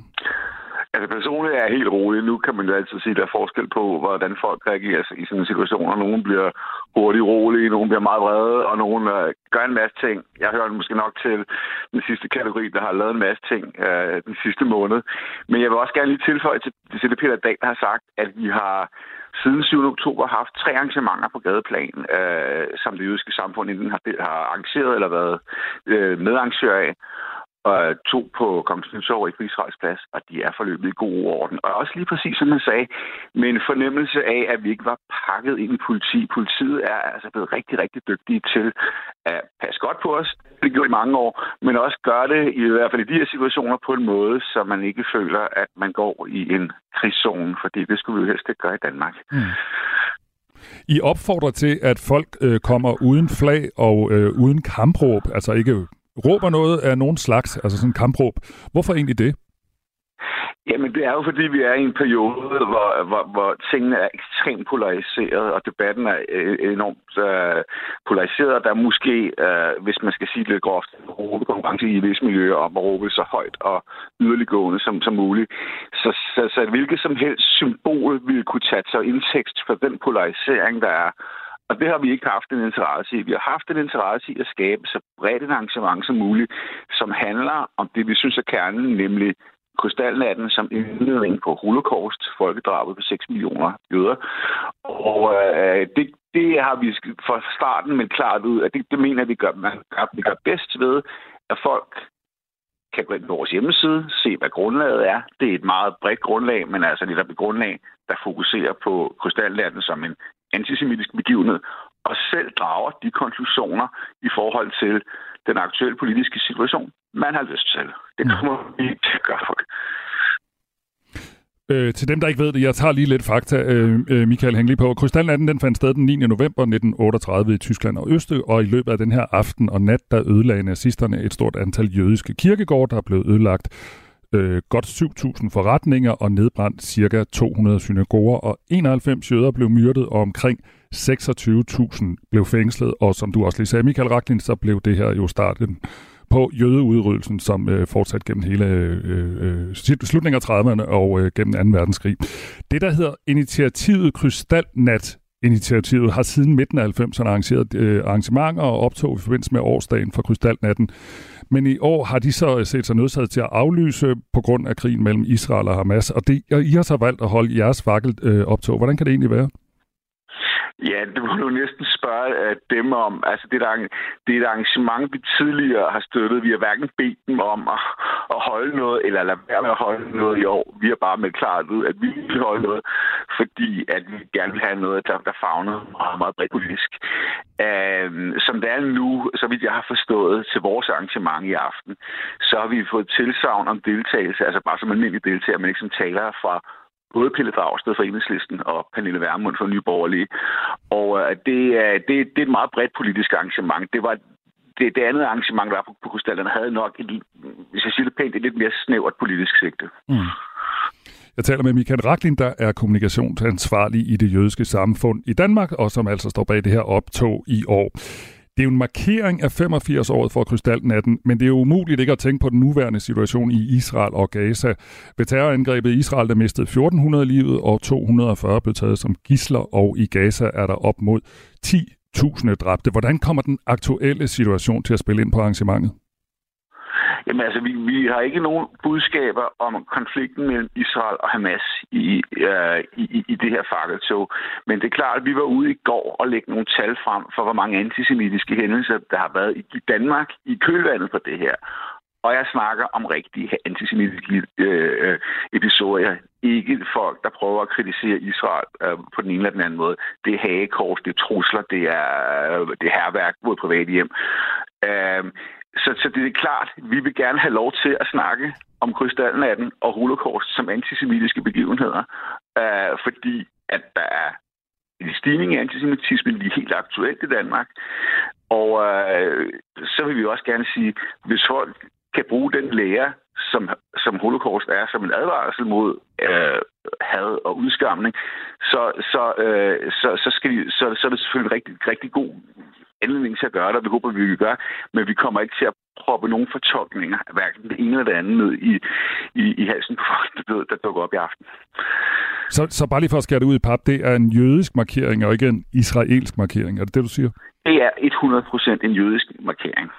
Altså personligt er jeg helt rolig. Nu kan man jo altid sige, at der er forskel på, hvordan folk reagerer i sådan situationer. Nogen bliver hurtigt rolige, nogen bliver meget vrede, og nogen øh, gør en masse ting. Jeg hører måske nok til den sidste kategori, der har lavet en masse ting øh, den sidste måned. Men jeg vil også gerne lige tilføje til, til det, Peter Dahl har sagt, at vi har siden 7. oktober haft tre arrangementer på gadeplan, øh, som det jødiske samfund enten har, har arrangeret eller været øh, medarrangør af og to på Kongens Nytorv i Frihedsrejs plads, og de er forløbet i god orden. Og også lige præcis som man sagde, med en fornemmelse af, at vi ikke var pakket ind i politi. Politiet er altså blevet rigtig, rigtig dygtige til at passe godt på os. Det gjorde i mange år, men også gør det, i hvert fald i de her situationer, på en måde, så man ikke føler, at man går i en krigszone, fordi det skulle vi jo helst ikke gøre i Danmark. Mm. I opfordrer til, at folk øh, kommer uden flag og øh, uden kampråb, altså ikke råber noget af nogen slags, altså sådan en kampråb. Hvorfor egentlig det? Jamen, det er jo fordi, vi er i en periode, hvor, hvor, hvor tingene er ekstremt polariseret, og debatten er øh, enormt øh, polariseret. Der er måske, øh, hvis man skal sige det lidt groft, råbe konkurrence i visse miljøer om at råbe så højt og yderliggående som, som muligt. Så, så, så hvilket som helst symbol ville kunne tage sig indtægt for den polarisering, der er, og det har vi ikke haft en interesse i. Vi har haft en interesse i at skabe så bredt et arrangement som muligt, som handler om det, vi synes er kernen, nemlig krystalnatten som indledning på holocaust, folkedrabet på 6 millioner jøder. Og øh, det, det har vi fra starten men klart ud, at det, det mener vi gør, man gør, vi gør bedst ved, at folk kan gå ind på vores hjemmeside, se hvad grundlaget er. Det er et meget bredt grundlag, men altså det der grundlag, der fokuserer på krystalnatten som en antisemitisk begivenhed, og selv drager de konklusioner i forhold til den aktuelle politiske situation, man har lyst til. Det kommer vi til at gøre. Øh, til dem, der ikke ved det, jeg tager lige lidt fakta, øh, øh Michael Hængelig på. Krystalnatten den fandt sted den 9. november 1938 i Tyskland og Østrig, og i løbet af den her aften og nat, der ødelagde nazisterne et stort antal jødiske kirkegårde, der blev ødelagt øh, godt 7.000 forretninger og nedbrændt ca. 200 synagoger, og 91 jøder blev myrdet, og omkring 26.000 blev fængslet. Og som du også lige sagde, Michael Raklin, så blev det her jo starten på jødeudryddelsen, som øh, fortsat gennem hele øh, øh, slutningen af 30'erne og øh, gennem 2. verdenskrig. Det, der hedder initiativet Krystalnat, Initiativet har siden midten af 90'erne arrangeret øh, arrangementer og optog i forbindelse med årsdagen for Krystalnatten. Men i år har de så øh, set sig nødsaget til at aflyse på grund af krigen mellem Israel og Hamas, og, det, og I har så valgt at holde jeres fakkel øh, optog. Hvordan kan det egentlig være? Ja, det må du næsten spørge uh, dem om. Altså, det, er, det er et arrangement, vi tidligere har støttet. Vi har hverken bedt dem om at, at holde noget, eller lade være med at holde noget i år. Vi har bare med klart ud, at vi vil holde noget, fordi at vi gerne vil have noget, der, der fagner meget, meget bredt politisk. Uh, som det er nu, så vidt jeg har forstået til vores arrangement i aften, så har vi fået tilsavn om deltagelse, altså bare som almindelig deltager, men ikke som taler fra både Pelle Dragsted fra Enhedslisten og Pernille Vermund fra Nye Borgerlige. Og øh, det, er, det, det er et meget bredt politisk arrangement. Det var det, det andet arrangement, der var på, på Krystallerne, havde nok, et, hvis jeg siger det pænt, et lidt mere snævert politisk sigte. Mm. Jeg taler med Michael Raklin, der er kommunikationsansvarlig i det jødiske samfund i Danmark, og som altså står bag det her optog i år. Det er jo en markering af 85-året for krystalnatten, men det er jo umuligt ikke at tænke på den nuværende situation i Israel og Gaza. Ved terrorangrebet i Israel, der mistede 1400 livet, og 240 blev taget som gisler, og i Gaza er der op mod 10.000 dræbte. Hvordan kommer den aktuelle situation til at spille ind på arrangementet? Jamen altså, vi, vi har ikke nogen budskaber om konflikten mellem Israel og Hamas i, øh, i, i det her fakkeltog. Men det er klart, at vi var ude i går og lægge nogle tal frem for, hvor mange antisemitiske hændelser, der har været i Danmark i kølvandet på det her. Og jeg snakker om rigtige antisemitiske øh, øh, episoder. Ikke folk, der prøver at kritisere Israel øh, på den ene eller den anden måde. Det er hagekors, det er trusler, det er, øh, det er herværk mod private hjem. Øh, så, så det er klart, vi vil gerne have lov til at snakke om krystalnatten og holocaust som antisemitiske begivenheder, øh, fordi at der er en stigning i antisemitismen lige helt aktuelt i Danmark. Og øh, så vil vi også gerne sige, hvis folk kan bruge den lære, som, som holocaust er, som en advarsel mod øh, had og udskamning, så, så, øh, så, så, skal de, så, så er det selvfølgelig en rigtig, rigtig god anledning til at gøre det, og det håber vi, vi gør, men vi kommer ikke til at proppe nogle fortolkninger, hverken det ene eller det andet, ned i, i, i halsen på folk, der, der dukker op i aften. Så, så bare lige for at skære det ud i pap, det er en jødisk markering, og ikke en israelsk markering. Er det det, du siger? Det er 100% en jødisk markering.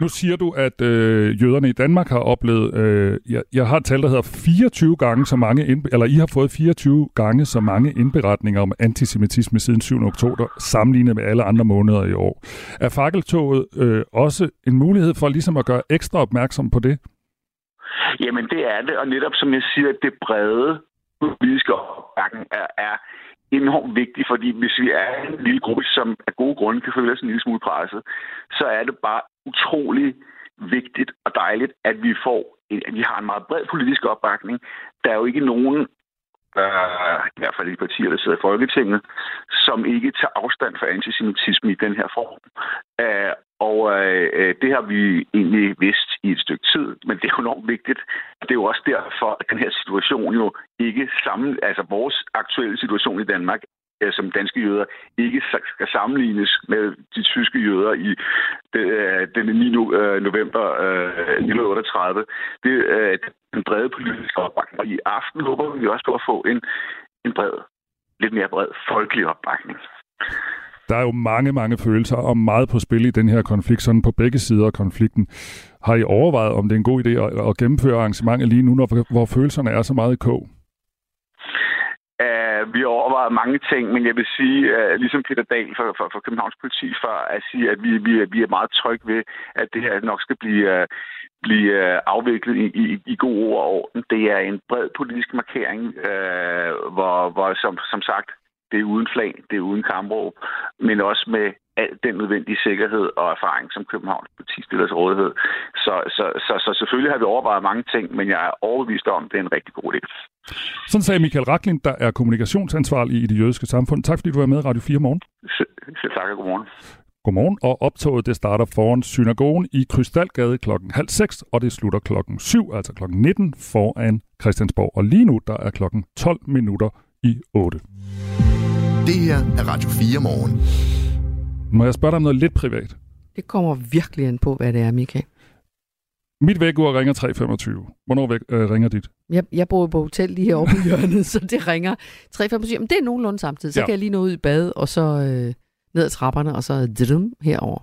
Nu siger du, at øh, jøderne i Danmark har oplevet, øh, jeg, jeg har et tal, der hedder 24 gange så mange, indbe- eller I har fået 24 gange så mange indberetninger om antisemitisme siden 7. oktober, sammenlignet med alle andre måneder i år. Er fakkeltoget øh, også en mulighed for ligesom at gøre ekstra opmærksom på det? Jamen det er det, og netop som jeg siger, det brede politiske opbakning er, er enormt vigtigt, fordi hvis vi er en lille gruppe, som af gode grunde kan føle os en lille smule presset, så er det bare utrolig vigtigt og dejligt, at vi får at vi har en meget bred politisk opbakning. Der er jo ikke nogen, øh, i hvert fald de partier, der sidder i Folketinget, som ikke tager afstand fra antisemitisme i den her form. Øh, og øh, øh, det har vi egentlig vidst i et stykke tid, men det er jo enormt vigtigt. Det er jo også derfor, at den her situation jo ikke sammen, altså vores aktuelle situation i Danmark øh, som danske jøder ikke skal sammenlignes med de tyske jøder i øh, den 9. Øh, november øh, 1938. Øh, det er øh, den brede politiske opbakning. Og i aften håber vi også på at få en, en bred, lidt mere bred folkelig opbakning. Der er jo mange, mange følelser og meget på spil i den her konflikt, sådan på begge sider af konflikten. Har I overvejet, om det er en god idé at, at gennemføre arrangementet lige nu, når, hvor følelserne er så meget i kog? Uh, vi har overvejet mange ting, men jeg vil sige, uh, ligesom Peter Dahl for, for, for Københavns Politi før, at sige, at vi, vi, vi er meget trygge ved, at det her nok skal blive, uh, blive uh, afviklet i, i, i god ord og orden. Det er en bred politisk markering, uh, hvor, hvor som, som sagt, det er uden flag, det er uden kampråb, men også med al den nødvendige sikkerhed og erfaring, som Københavns politi stiller til rådighed. Så, så, så, så selvfølgelig har vi overvejet mange ting, men jeg er overbevist om, at det er en rigtig god idé. Sådan sagde Michael Raklin, der er kommunikationsansvarlig i det jødiske samfund. Tak fordi du var med Radio 4 morgen. Selv tak og godmorgen. Godmorgen, og optoget det starter foran synagogen i Krystalgade klokken halv seks, og det slutter klokken 7, altså klokken 19 foran Christiansborg. Og lige nu, der er klokken 12 minutter i 8. Det her er Radio 4 morgen. Må jeg spørge dig om noget lidt privat? Det kommer virkelig an på, hvad det er, Michael. Mit vækkeur ringer 3.25. Hvornår væk, øh, ringer dit? Jeg, jeg bor på hotel lige herovre på hjørnet, så det ringer 3.25. Men det er nogenlunde samtidig. Så ja. kan jeg lige nå ud i bad, og så øh, ned ad trapperne, og så drum herover.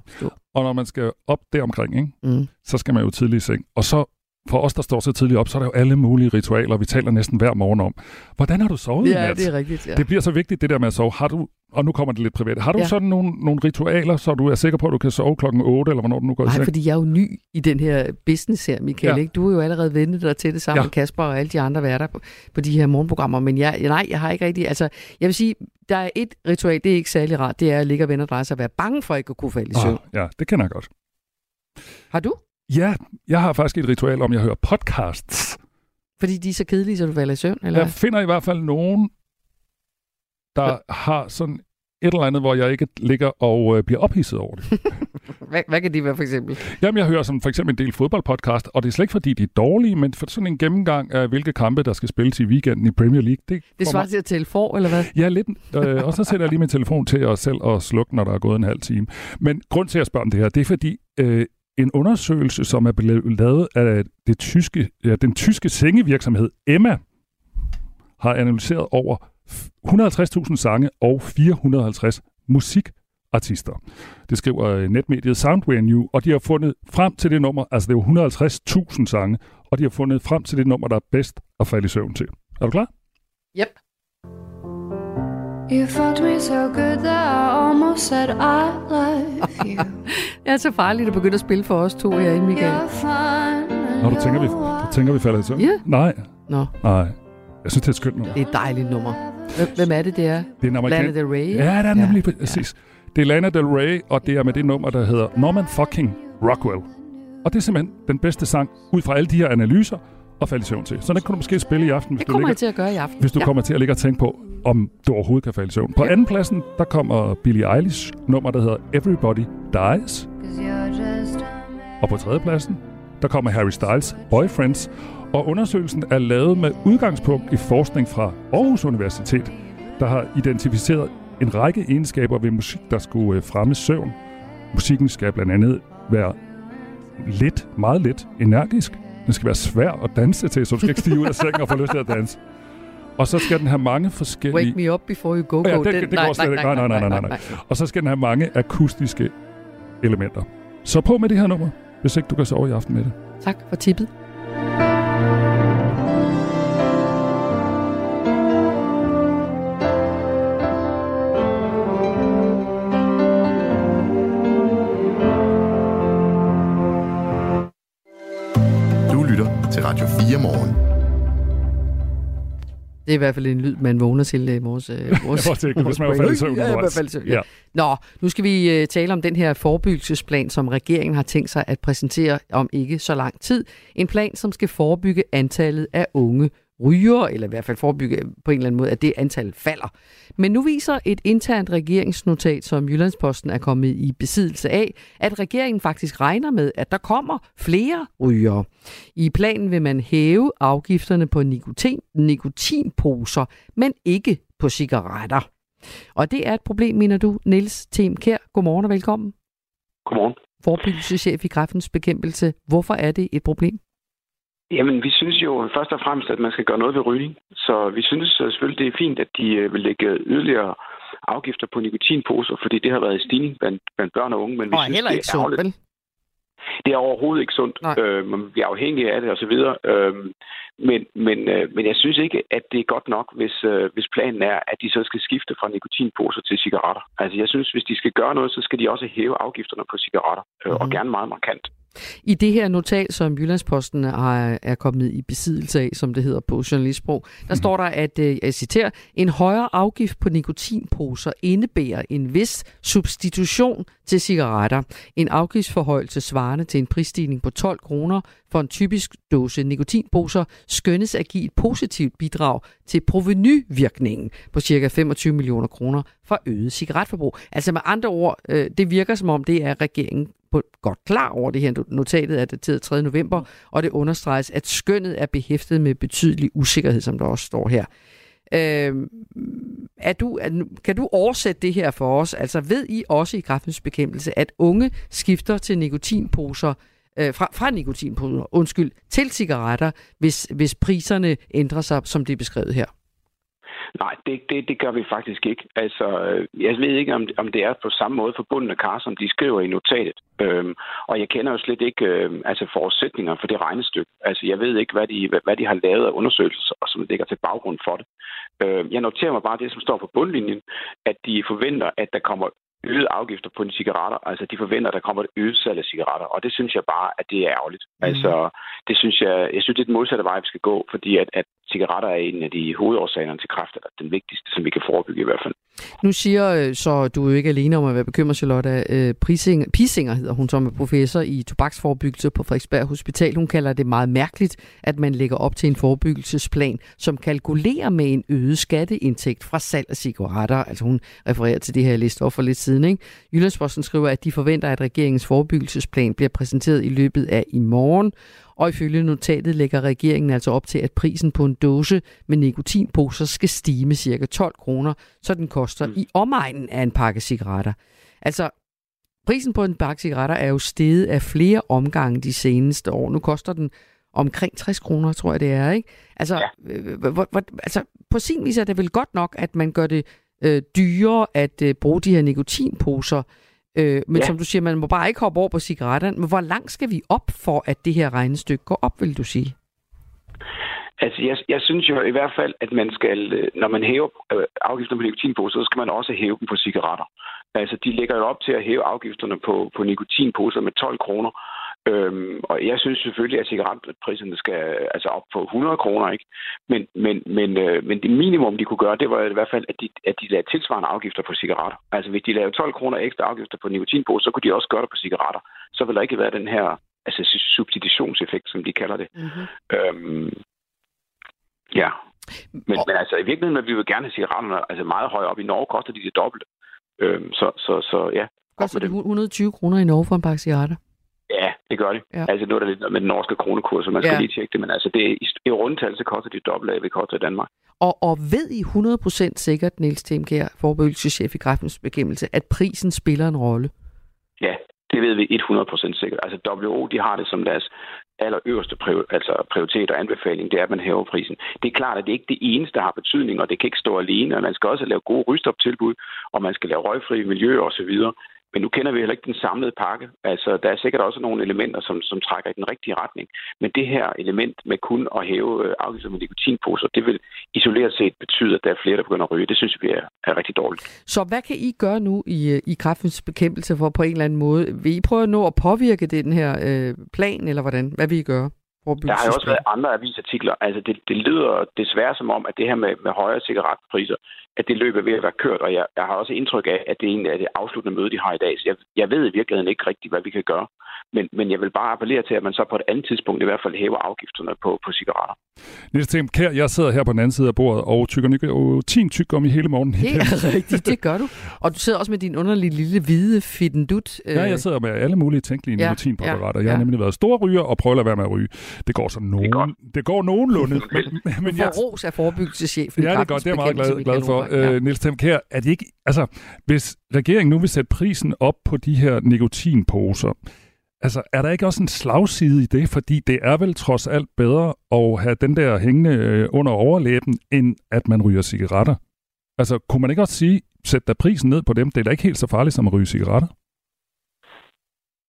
Og når man skal op deromkring, ikke? Mm. så skal man jo tidlig i seng. Og så for os, der står så tidligt op, så er der jo alle mulige ritualer, vi taler næsten hver morgen om. Hvordan har du sovet Ja, nat? det er rigtigt. Ja. Det bliver så vigtigt, det der med at sove. Har du, og nu kommer det lidt privat. Har du Ja. sådan nogle, nogle ritualer, så du er sikker på, at du kan sove klokken 8, eller hvornår du nu går i Nej, seng? fordi jeg er jo ny i den her business her, Michael. Ja. Ikke? Du er jo allerede vendt dig til det sammen Ja. ja. med Kasper og alle de andre værter på, på de her morgenprogrammer. Men jeg, nej, jeg har ikke rigtig... Altså, jeg vil sige, der er et ritual, det er ikke særlig rart. Det er at ligge og vende og dreje sig og være bange for ikke at kunne falde i søvn. Ah, ja, det kender jeg godt. Har du? Ja, jeg har faktisk et ritual om, jeg hører podcasts. Fordi de er så kedelige, så du falder i søvn? Eller? Jeg finder i hvert fald nogen, der har sådan et eller andet, hvor jeg ikke ligger og øh, bliver ophidset over det. Hvad, hvad kan de være for eksempel? Jamen, jeg hører som for eksempel en del fodboldpodcast, og det er slet ikke fordi, de er dårlige, men for sådan en gennemgang af, hvilke kampe, der skal spilles i weekenden i Premier League. Det, Det svarer til at tælle for, eller hvad? Ja, lidt. Øh, og så sætter jeg lige min telefon til os selv og slukke, når der er gået en halv time. Men grund til at spørge om det her, det er fordi øh, en undersøgelse, som er blevet lavet af det tyske, ja, den tyske sengevirksomhed Emma, har analyseret over 150.000 sange og 450 musikartister. Det skriver øh, netmediet Soundwave New, og de har fundet frem til det nummer, altså det er 150.000 sange, og de har fundet frem til det nummer, der er bedst at falde i søvn til. Er du klar? Yep. You fucked me so good that I almost said I love you. Det er så farligt at begynde at spille for os to herinde, Michael. Når du tænker, vi, du tænker, vi falder i søvn? Ja. Nej. Nå. Nej. Jeg synes, det er et skønt nummer. Det er et dejligt nummer. Hvem, er det, det er? Det er en amerikan... Lana Del Rey? Ja, det er nemlig ja. præcis. Det er Lana Del Rey, og det er med det nummer, der hedder Norman fucking Rockwell. Og det er simpelthen den bedste sang, ud fra alle de her analyser, at falde i søvn til. Så den kan du måske spille i aften, hvis Det du, kommer ligger, jeg til at gøre i aften. hvis du ja. kommer til at ligge og tænke på, om du overhovedet kan falde i søvn. På anden pladsen, der kommer Billie Eilish nummer, der hedder Everybody Dies. Og på tredje pladsen, der kommer Harry Styles Boyfriends. Og undersøgelsen er lavet med udgangspunkt i forskning fra Aarhus Universitet, der har identificeret en række egenskaber ved musik, der skulle øh, fremme søvn. Musikken skal blandt andet være lidt, meget lidt, energisk. Den skal være svær at danse til, så du skal ikke stige ud af sengen og få lyst til at danse. Og så skal den have mange forskellige... Wake me up before you go, go. Ja, det, Den- det, det går slet ikke. Nej, nej, nej, nej, nej. Og så skal den have mange akustiske elementer. Så på med det her nummer, hvis ikke du kan sove i aften med det. Tak for tippet. Du lytter til Radio 4 morgen. Det er i hvert fald en lyd, man vågner til øh, vores, øh, vores, Jeg tænkte, hvis man var faldet i søvn Ja, i hvert fald i søvn, Ja. ja. Nå, nu skal vi øh, tale om den her forebyggelsesplan, som regeringen har tænkt sig at præsentere om ikke så lang tid. En plan, som skal forebygge antallet af unge ryger, eller i hvert fald forebygge på en eller anden måde, at det antal falder. Men nu viser et internt regeringsnotat, som Jyllandsposten er kommet i besiddelse af, at regeringen faktisk regner med, at der kommer flere rygere. I planen vil man hæve afgifterne på nikotin, nikotinposer, men ikke på cigaretter. Og det er et problem, mener du, Niels Them Kær. Godmorgen og velkommen. Godmorgen. Forebyggelseschef i kræftens bekæmpelse. Hvorfor er det et problem? Jamen, vi synes jo først og fremmest, at man skal gøre noget ved rygning. Så vi synes øh, selvfølgelig, det er fint, at de øh, vil lægge yderligere afgifter på nikotinposer, fordi det har været i stigning blandt, blandt børn og unge. Men vi Og synes, heller det ikke er sundt, vel? Det er overhovedet ikke sundt. Øh, man bliver afhængig af det og så videre. Øh, men, men, øh, men jeg synes ikke, at det er godt nok, hvis, øh, hvis planen er, at de så skal skifte fra nikotinposer til cigaretter. Altså jeg synes, hvis de skal gøre noget, så skal de også hæve afgifterne på cigaretter. Øh, Mhm. og gerne meget markant. I det her notat, som Jyllandsposten har, er kommet i besiddelse af, som det hedder på journalistsprog, der står der, at, øh, jeg citerer, en højere afgift på nikotinposer indebærer en vis substitution til cigaretter. En afgiftsforhøjelse svarende til en prisstigning på 12 kroner for en typisk dåse nikotinposer skønnes at give et positivt bidrag til provenyvirkningen på ca. 25 millioner kroner for øget cigaretforbrug. Altså med andre ord, øh, det virker som om, det er regeringen på, godt klar over det her. Notatet er dateret 3. november, og det understreges, at skønnet er behæftet med betydelig usikkerhed, som der også står her. Øh, er du, er, kan du oversætte det her for os? Altså ved I også i kraftens bekæmpelse, at unge skifter til nikotinposer, øh, fra, fra nikotinposer, undskyld, til cigaretter, hvis, hvis priserne ændrer sig, som det er beskrevet her? Nej, det, det, det gør vi faktisk ikke. Altså, øh, jeg ved ikke, om, om det er på samme måde forbundne kar, som de skriver i notatet. Øhm, og jeg kender jo slet ikke øh, altså forudsætninger for det regnestykke. Altså, jeg ved ikke, hvad de, hvad, de har lavet af undersøgelser, og som ligger til baggrund for det. Øh, jeg noterer mig bare det, som står på bundlinjen, at de forventer, at der kommer øgede afgifter på de cigaretter. Altså, de forventer, at der kommer et øget salg af cigaretter. Og det synes jeg bare, at det er ærgerligt. Mm. Altså, det synes jeg, jeg synes, det er den modsatte vej, vi skal gå. Fordi at, at cigaretter er en af de hovedårsagerne til kræft, eller den vigtigste, som vi kan forebygge i hvert fald. Nu siger øh, så, du er jo ikke alene om at være bekymret, Charlotte. Øh, Prisinger, Pisinger hedder hun, som er professor i tobaksforebyggelse på Frederiksberg Hospital. Hun kalder det meget mærkeligt, at man lægger op til en forebyggelsesplan, som kalkulerer med en øget skatteindtægt fra salg af cigaretter. Altså hun refererer til det her liste for lidt siden. Ikke? Jyllandsposten skriver, at de forventer, at regeringens forebyggelsesplan bliver præsenteret i løbet af i morgen. Og ifølge notatet lægger regeringen altså op til, at prisen på en dåse med nikotinposer skal stige med ca. 12 kroner, så den koster mm. i omegnen af en pakke cigaretter. Altså, prisen på en pakke cigaretter er jo steget af flere omgange de seneste år. Nu koster den omkring 60 kroner, tror jeg det er, ikke? Altså, ja. øh, hvor, hvor, altså på sin vis er det vel godt nok, at man gør det øh, dyrere at øh, bruge de her nikotinposer, Øh, men ja. som du siger, man må bare ikke hoppe over på cigaretterne. Men hvor langt skal vi op for, at det her regnestykke går op, vil du sige? Altså, jeg, jeg synes jo i hvert fald, at man skal, øh, når man hæver øh, afgifterne på nikotinposer, så skal man også hæve dem på cigaretter. Altså, de lægger jo op til at hæve afgifterne på, på nikotinposer med 12 kroner. Øhm, og jeg synes selvfølgelig, at cigaretpriserne skal altså op på 100 kroner, ikke? Men, men, men, øh, men det minimum, de kunne gøre, det var i hvert fald, at de, at de lavede tilsvarende afgifter på cigaretter. Altså hvis de lavede 12 kroner ekstra afgifter på nikotinposer, så kunne de også gøre det på cigaretter. Så ville der ikke være den her altså substitutionseffekt, som de kalder det. Mm-hmm. Øhm, ja. Men, men altså i virkeligheden, vi vil gerne have cigaretterne altså meget højere op. I Norge koster de det dobbelte. Øhm, så, så, så ja. Koster det 120 kroner i Norge for en pakke cigaretter? Ja, det gør det. Ja. Altså nu er der lidt med den norske kronekurs, så man skal ja. lige tjekke det, men altså det, i, i rundtal, så koster det dobbelt af, hvad det koster i Danmark. Og, og ved I 100% sikkert, Niels Temkær, forebyggelsechef i kræftens bekæmpelse, at prisen spiller en rolle? Ja, det ved vi 100% sikkert. Altså WHO, de har det som deres allerøverste prior, altså prioritet og anbefaling, det er, at man hæver prisen. Det er klart, at det ikke er det eneste, der har betydning, og det kan ikke stå alene, og man skal også lave gode rystoptilbud, og man skal lave røgfri miljø osv. Men nu kender vi heller ikke den samlede pakke. Altså, der er sikkert også nogle elementer, som, som trækker i den rigtige retning. Men det her element med kun at hæve øh, afgifter med nikotinposer, det vil isoleret set betyde, at der er flere, der begynder at ryge. Det synes vi er, er rigtig dårligt. Så hvad kan I gøre nu i, øh, i kraftens bekæmpelse for på en eller anden måde? Vil I prøve at nå at påvirke den her øh, plan, eller hvordan? Hvad vil I gøre? Der har jo også været andre avisartikler. Altså, det, det lyder desværre som om, at det her med, med højere cigaretpriser, at det løber ved at være kørt, og jeg, jeg har også indtryk af, at det er en af det afsluttende møde, de har i dag. Så jeg, jeg ved i virkeligheden ikke rigtigt, hvad vi kan gøre. Men, men jeg vil bare appellere til, at man så på et andet tidspunkt i hvert fald hæver afgifterne på, på cigaretter. Niels Thiem Kær, jeg sidder her på den anden side af bordet og tykker nikotin tyk om i hele morgen. Det er rigtigt, det gør du. Og du sidder også med din underlige lille hvide fittendut. Ja, jeg sidder med alle mulige tænkelige ja, nikotinpræparater. Ja, jeg har nemlig været stor ryger og prøver at lade være med at ryge. Det går så nogen, det, det går nogenlunde. men, men, jeg, ros af forebyggelseschefen. Ja, det er godt. Det er jeg meget glad, glad for. Ja. Uh, Niels Thiem Kær, er det ikke... Altså, hvis regeringen nu vil sætte prisen op på de her nikotinposer, Altså, er der ikke også en slagside i det? Fordi det er vel trods alt bedre at have den der hængende øh, under overlæben, end at man ryger cigaretter. Altså, kunne man ikke også sige, sæt da prisen ned på dem? Det er da ikke helt så farligt som at ryge cigaretter.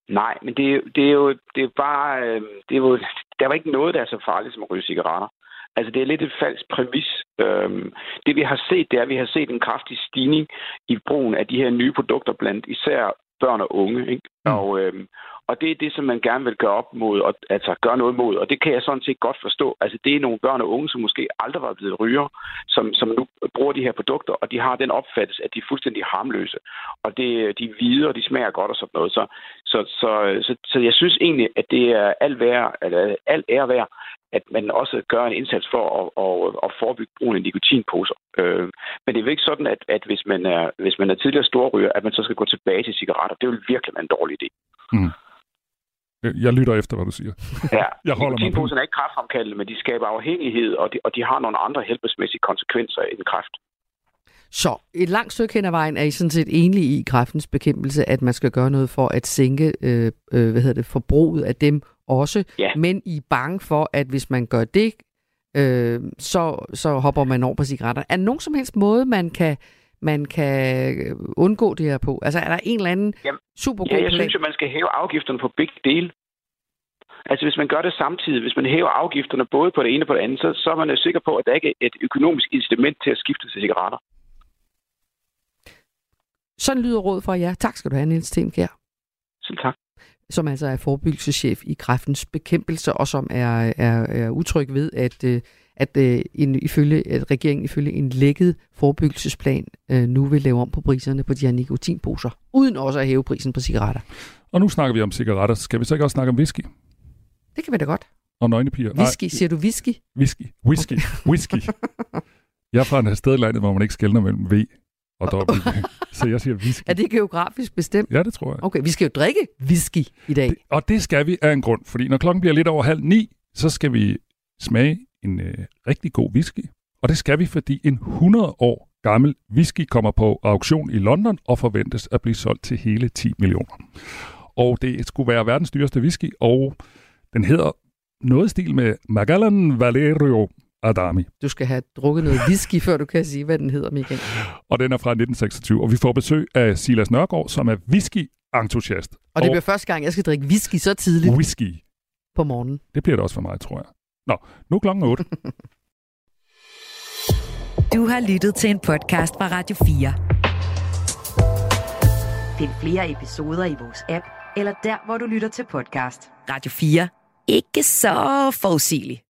Nej, men det, det er jo det er bare... Øh, det er jo, der er ikke noget, der er så farligt som at ryge cigaretter. Altså, det er lidt et falsk præmis. Øhm, det vi har set, det er, at vi har set en kraftig stigning i brugen af de her nye produkter blandt især børn og unge. Ikke? Mm. Og, øhm, og det er det, som man gerne vil gøre op mod, og, altså gøre noget mod. Og det kan jeg sådan set godt forstå. Altså det er nogle børn og unge, som måske aldrig var blevet ryger, som, som nu bruger de her produkter, og de har den opfattelse, at de er fuldstændig harmløse. Og det, de er hvide, og de smager godt og sådan noget. Så, så, så, så, så jeg synes egentlig, at det er alt, værd, eller alt ære værd, at man også gør en indsats for at, at, at forebygge brugen af nikotinposer. Øh, men det er jo ikke sådan, at, at hvis, man er, hvis man er tidligere storryger, at man så skal gå tilbage til cigaretter. Det vil virkelig være en dårlig idé. Mm. Jeg lytter efter, hvad du siger. Ja, jeg holder mig er ikke kræftfremkaldende, men de skaber afhængighed, og de, og de har nogle andre helbredsmæssige konsekvenser end kræft. Så et langt stykke hen ad vejen er I sådan set enige i kræftens bekæmpelse, at man skal gøre noget for at sænke øh, øh, hvad hedder det, forbruget af dem også. Ja. Men I er bange for, at hvis man gør det, øh, så, så hopper man over på cigaretter. Er der nogen som helst måde, man kan man kan undgå det her på? Altså er der en eller anden Jamen, super god Ja, jeg plan? synes at man skal hæve afgifterne på begge dele. Altså hvis man gør det samtidig, hvis man hæver afgifterne både på det ene og på det andet, så, så er man sikker på, at der ikke er et økonomisk incitament til at skifte til cigaretter. Sådan lyder råd fra jer. Tak skal du have, Niels Temkjær. Selv tak. Som altså er forebyggelsechef i kræftens bekæmpelse, og som er, er, er utryg ved, at, øh, at, øh, en, ifølge, at regeringen ifølge en lækket forebyggelsesplan øh, nu vil lave om på priserne på de her nikotinposer, uden også at hæve prisen på cigaretter. Og nu snakker vi om cigaretter. Skal vi så ikke også snakke om whisky? Det kan vi da godt. Og nøgnepiger? Whisky, siger du whisky? Whisky. Whisky. Whisky. Jeg er fra en sted i landet, hvor man ikke skældner mellem V og W. så jeg siger whisky. Er det geografisk bestemt? Ja, det tror jeg. Okay, vi skal jo drikke whisky i dag. Det, og det skal vi af en grund, fordi når klokken bliver lidt over halv ni, så skal vi smage en øh, rigtig god whisky. Og det skal vi, fordi en 100 år gammel whisky kommer på auktion i London og forventes at blive solgt til hele 10 millioner. Og det skulle være verdens dyreste whisky, og den hedder noget stil med Magellan Valerio Adami. Du skal have drukket noget whisky, før du kan sige, hvad den hedder, Michael. Og den er fra 1926, og vi får besøg af Silas Nørgaard, som er whisky-entusiast. Og det bliver første gang, jeg skal drikke whisky så tidligt. Whisky. På morgenen. Det bliver det også for mig, tror jeg. Nå, nu er klokken 8. du har lyttet til en podcast fra Radio 4. Find flere episoder i vores app, eller der, hvor du lytter til podcast. Radio 4. Ikke så forudsigeligt.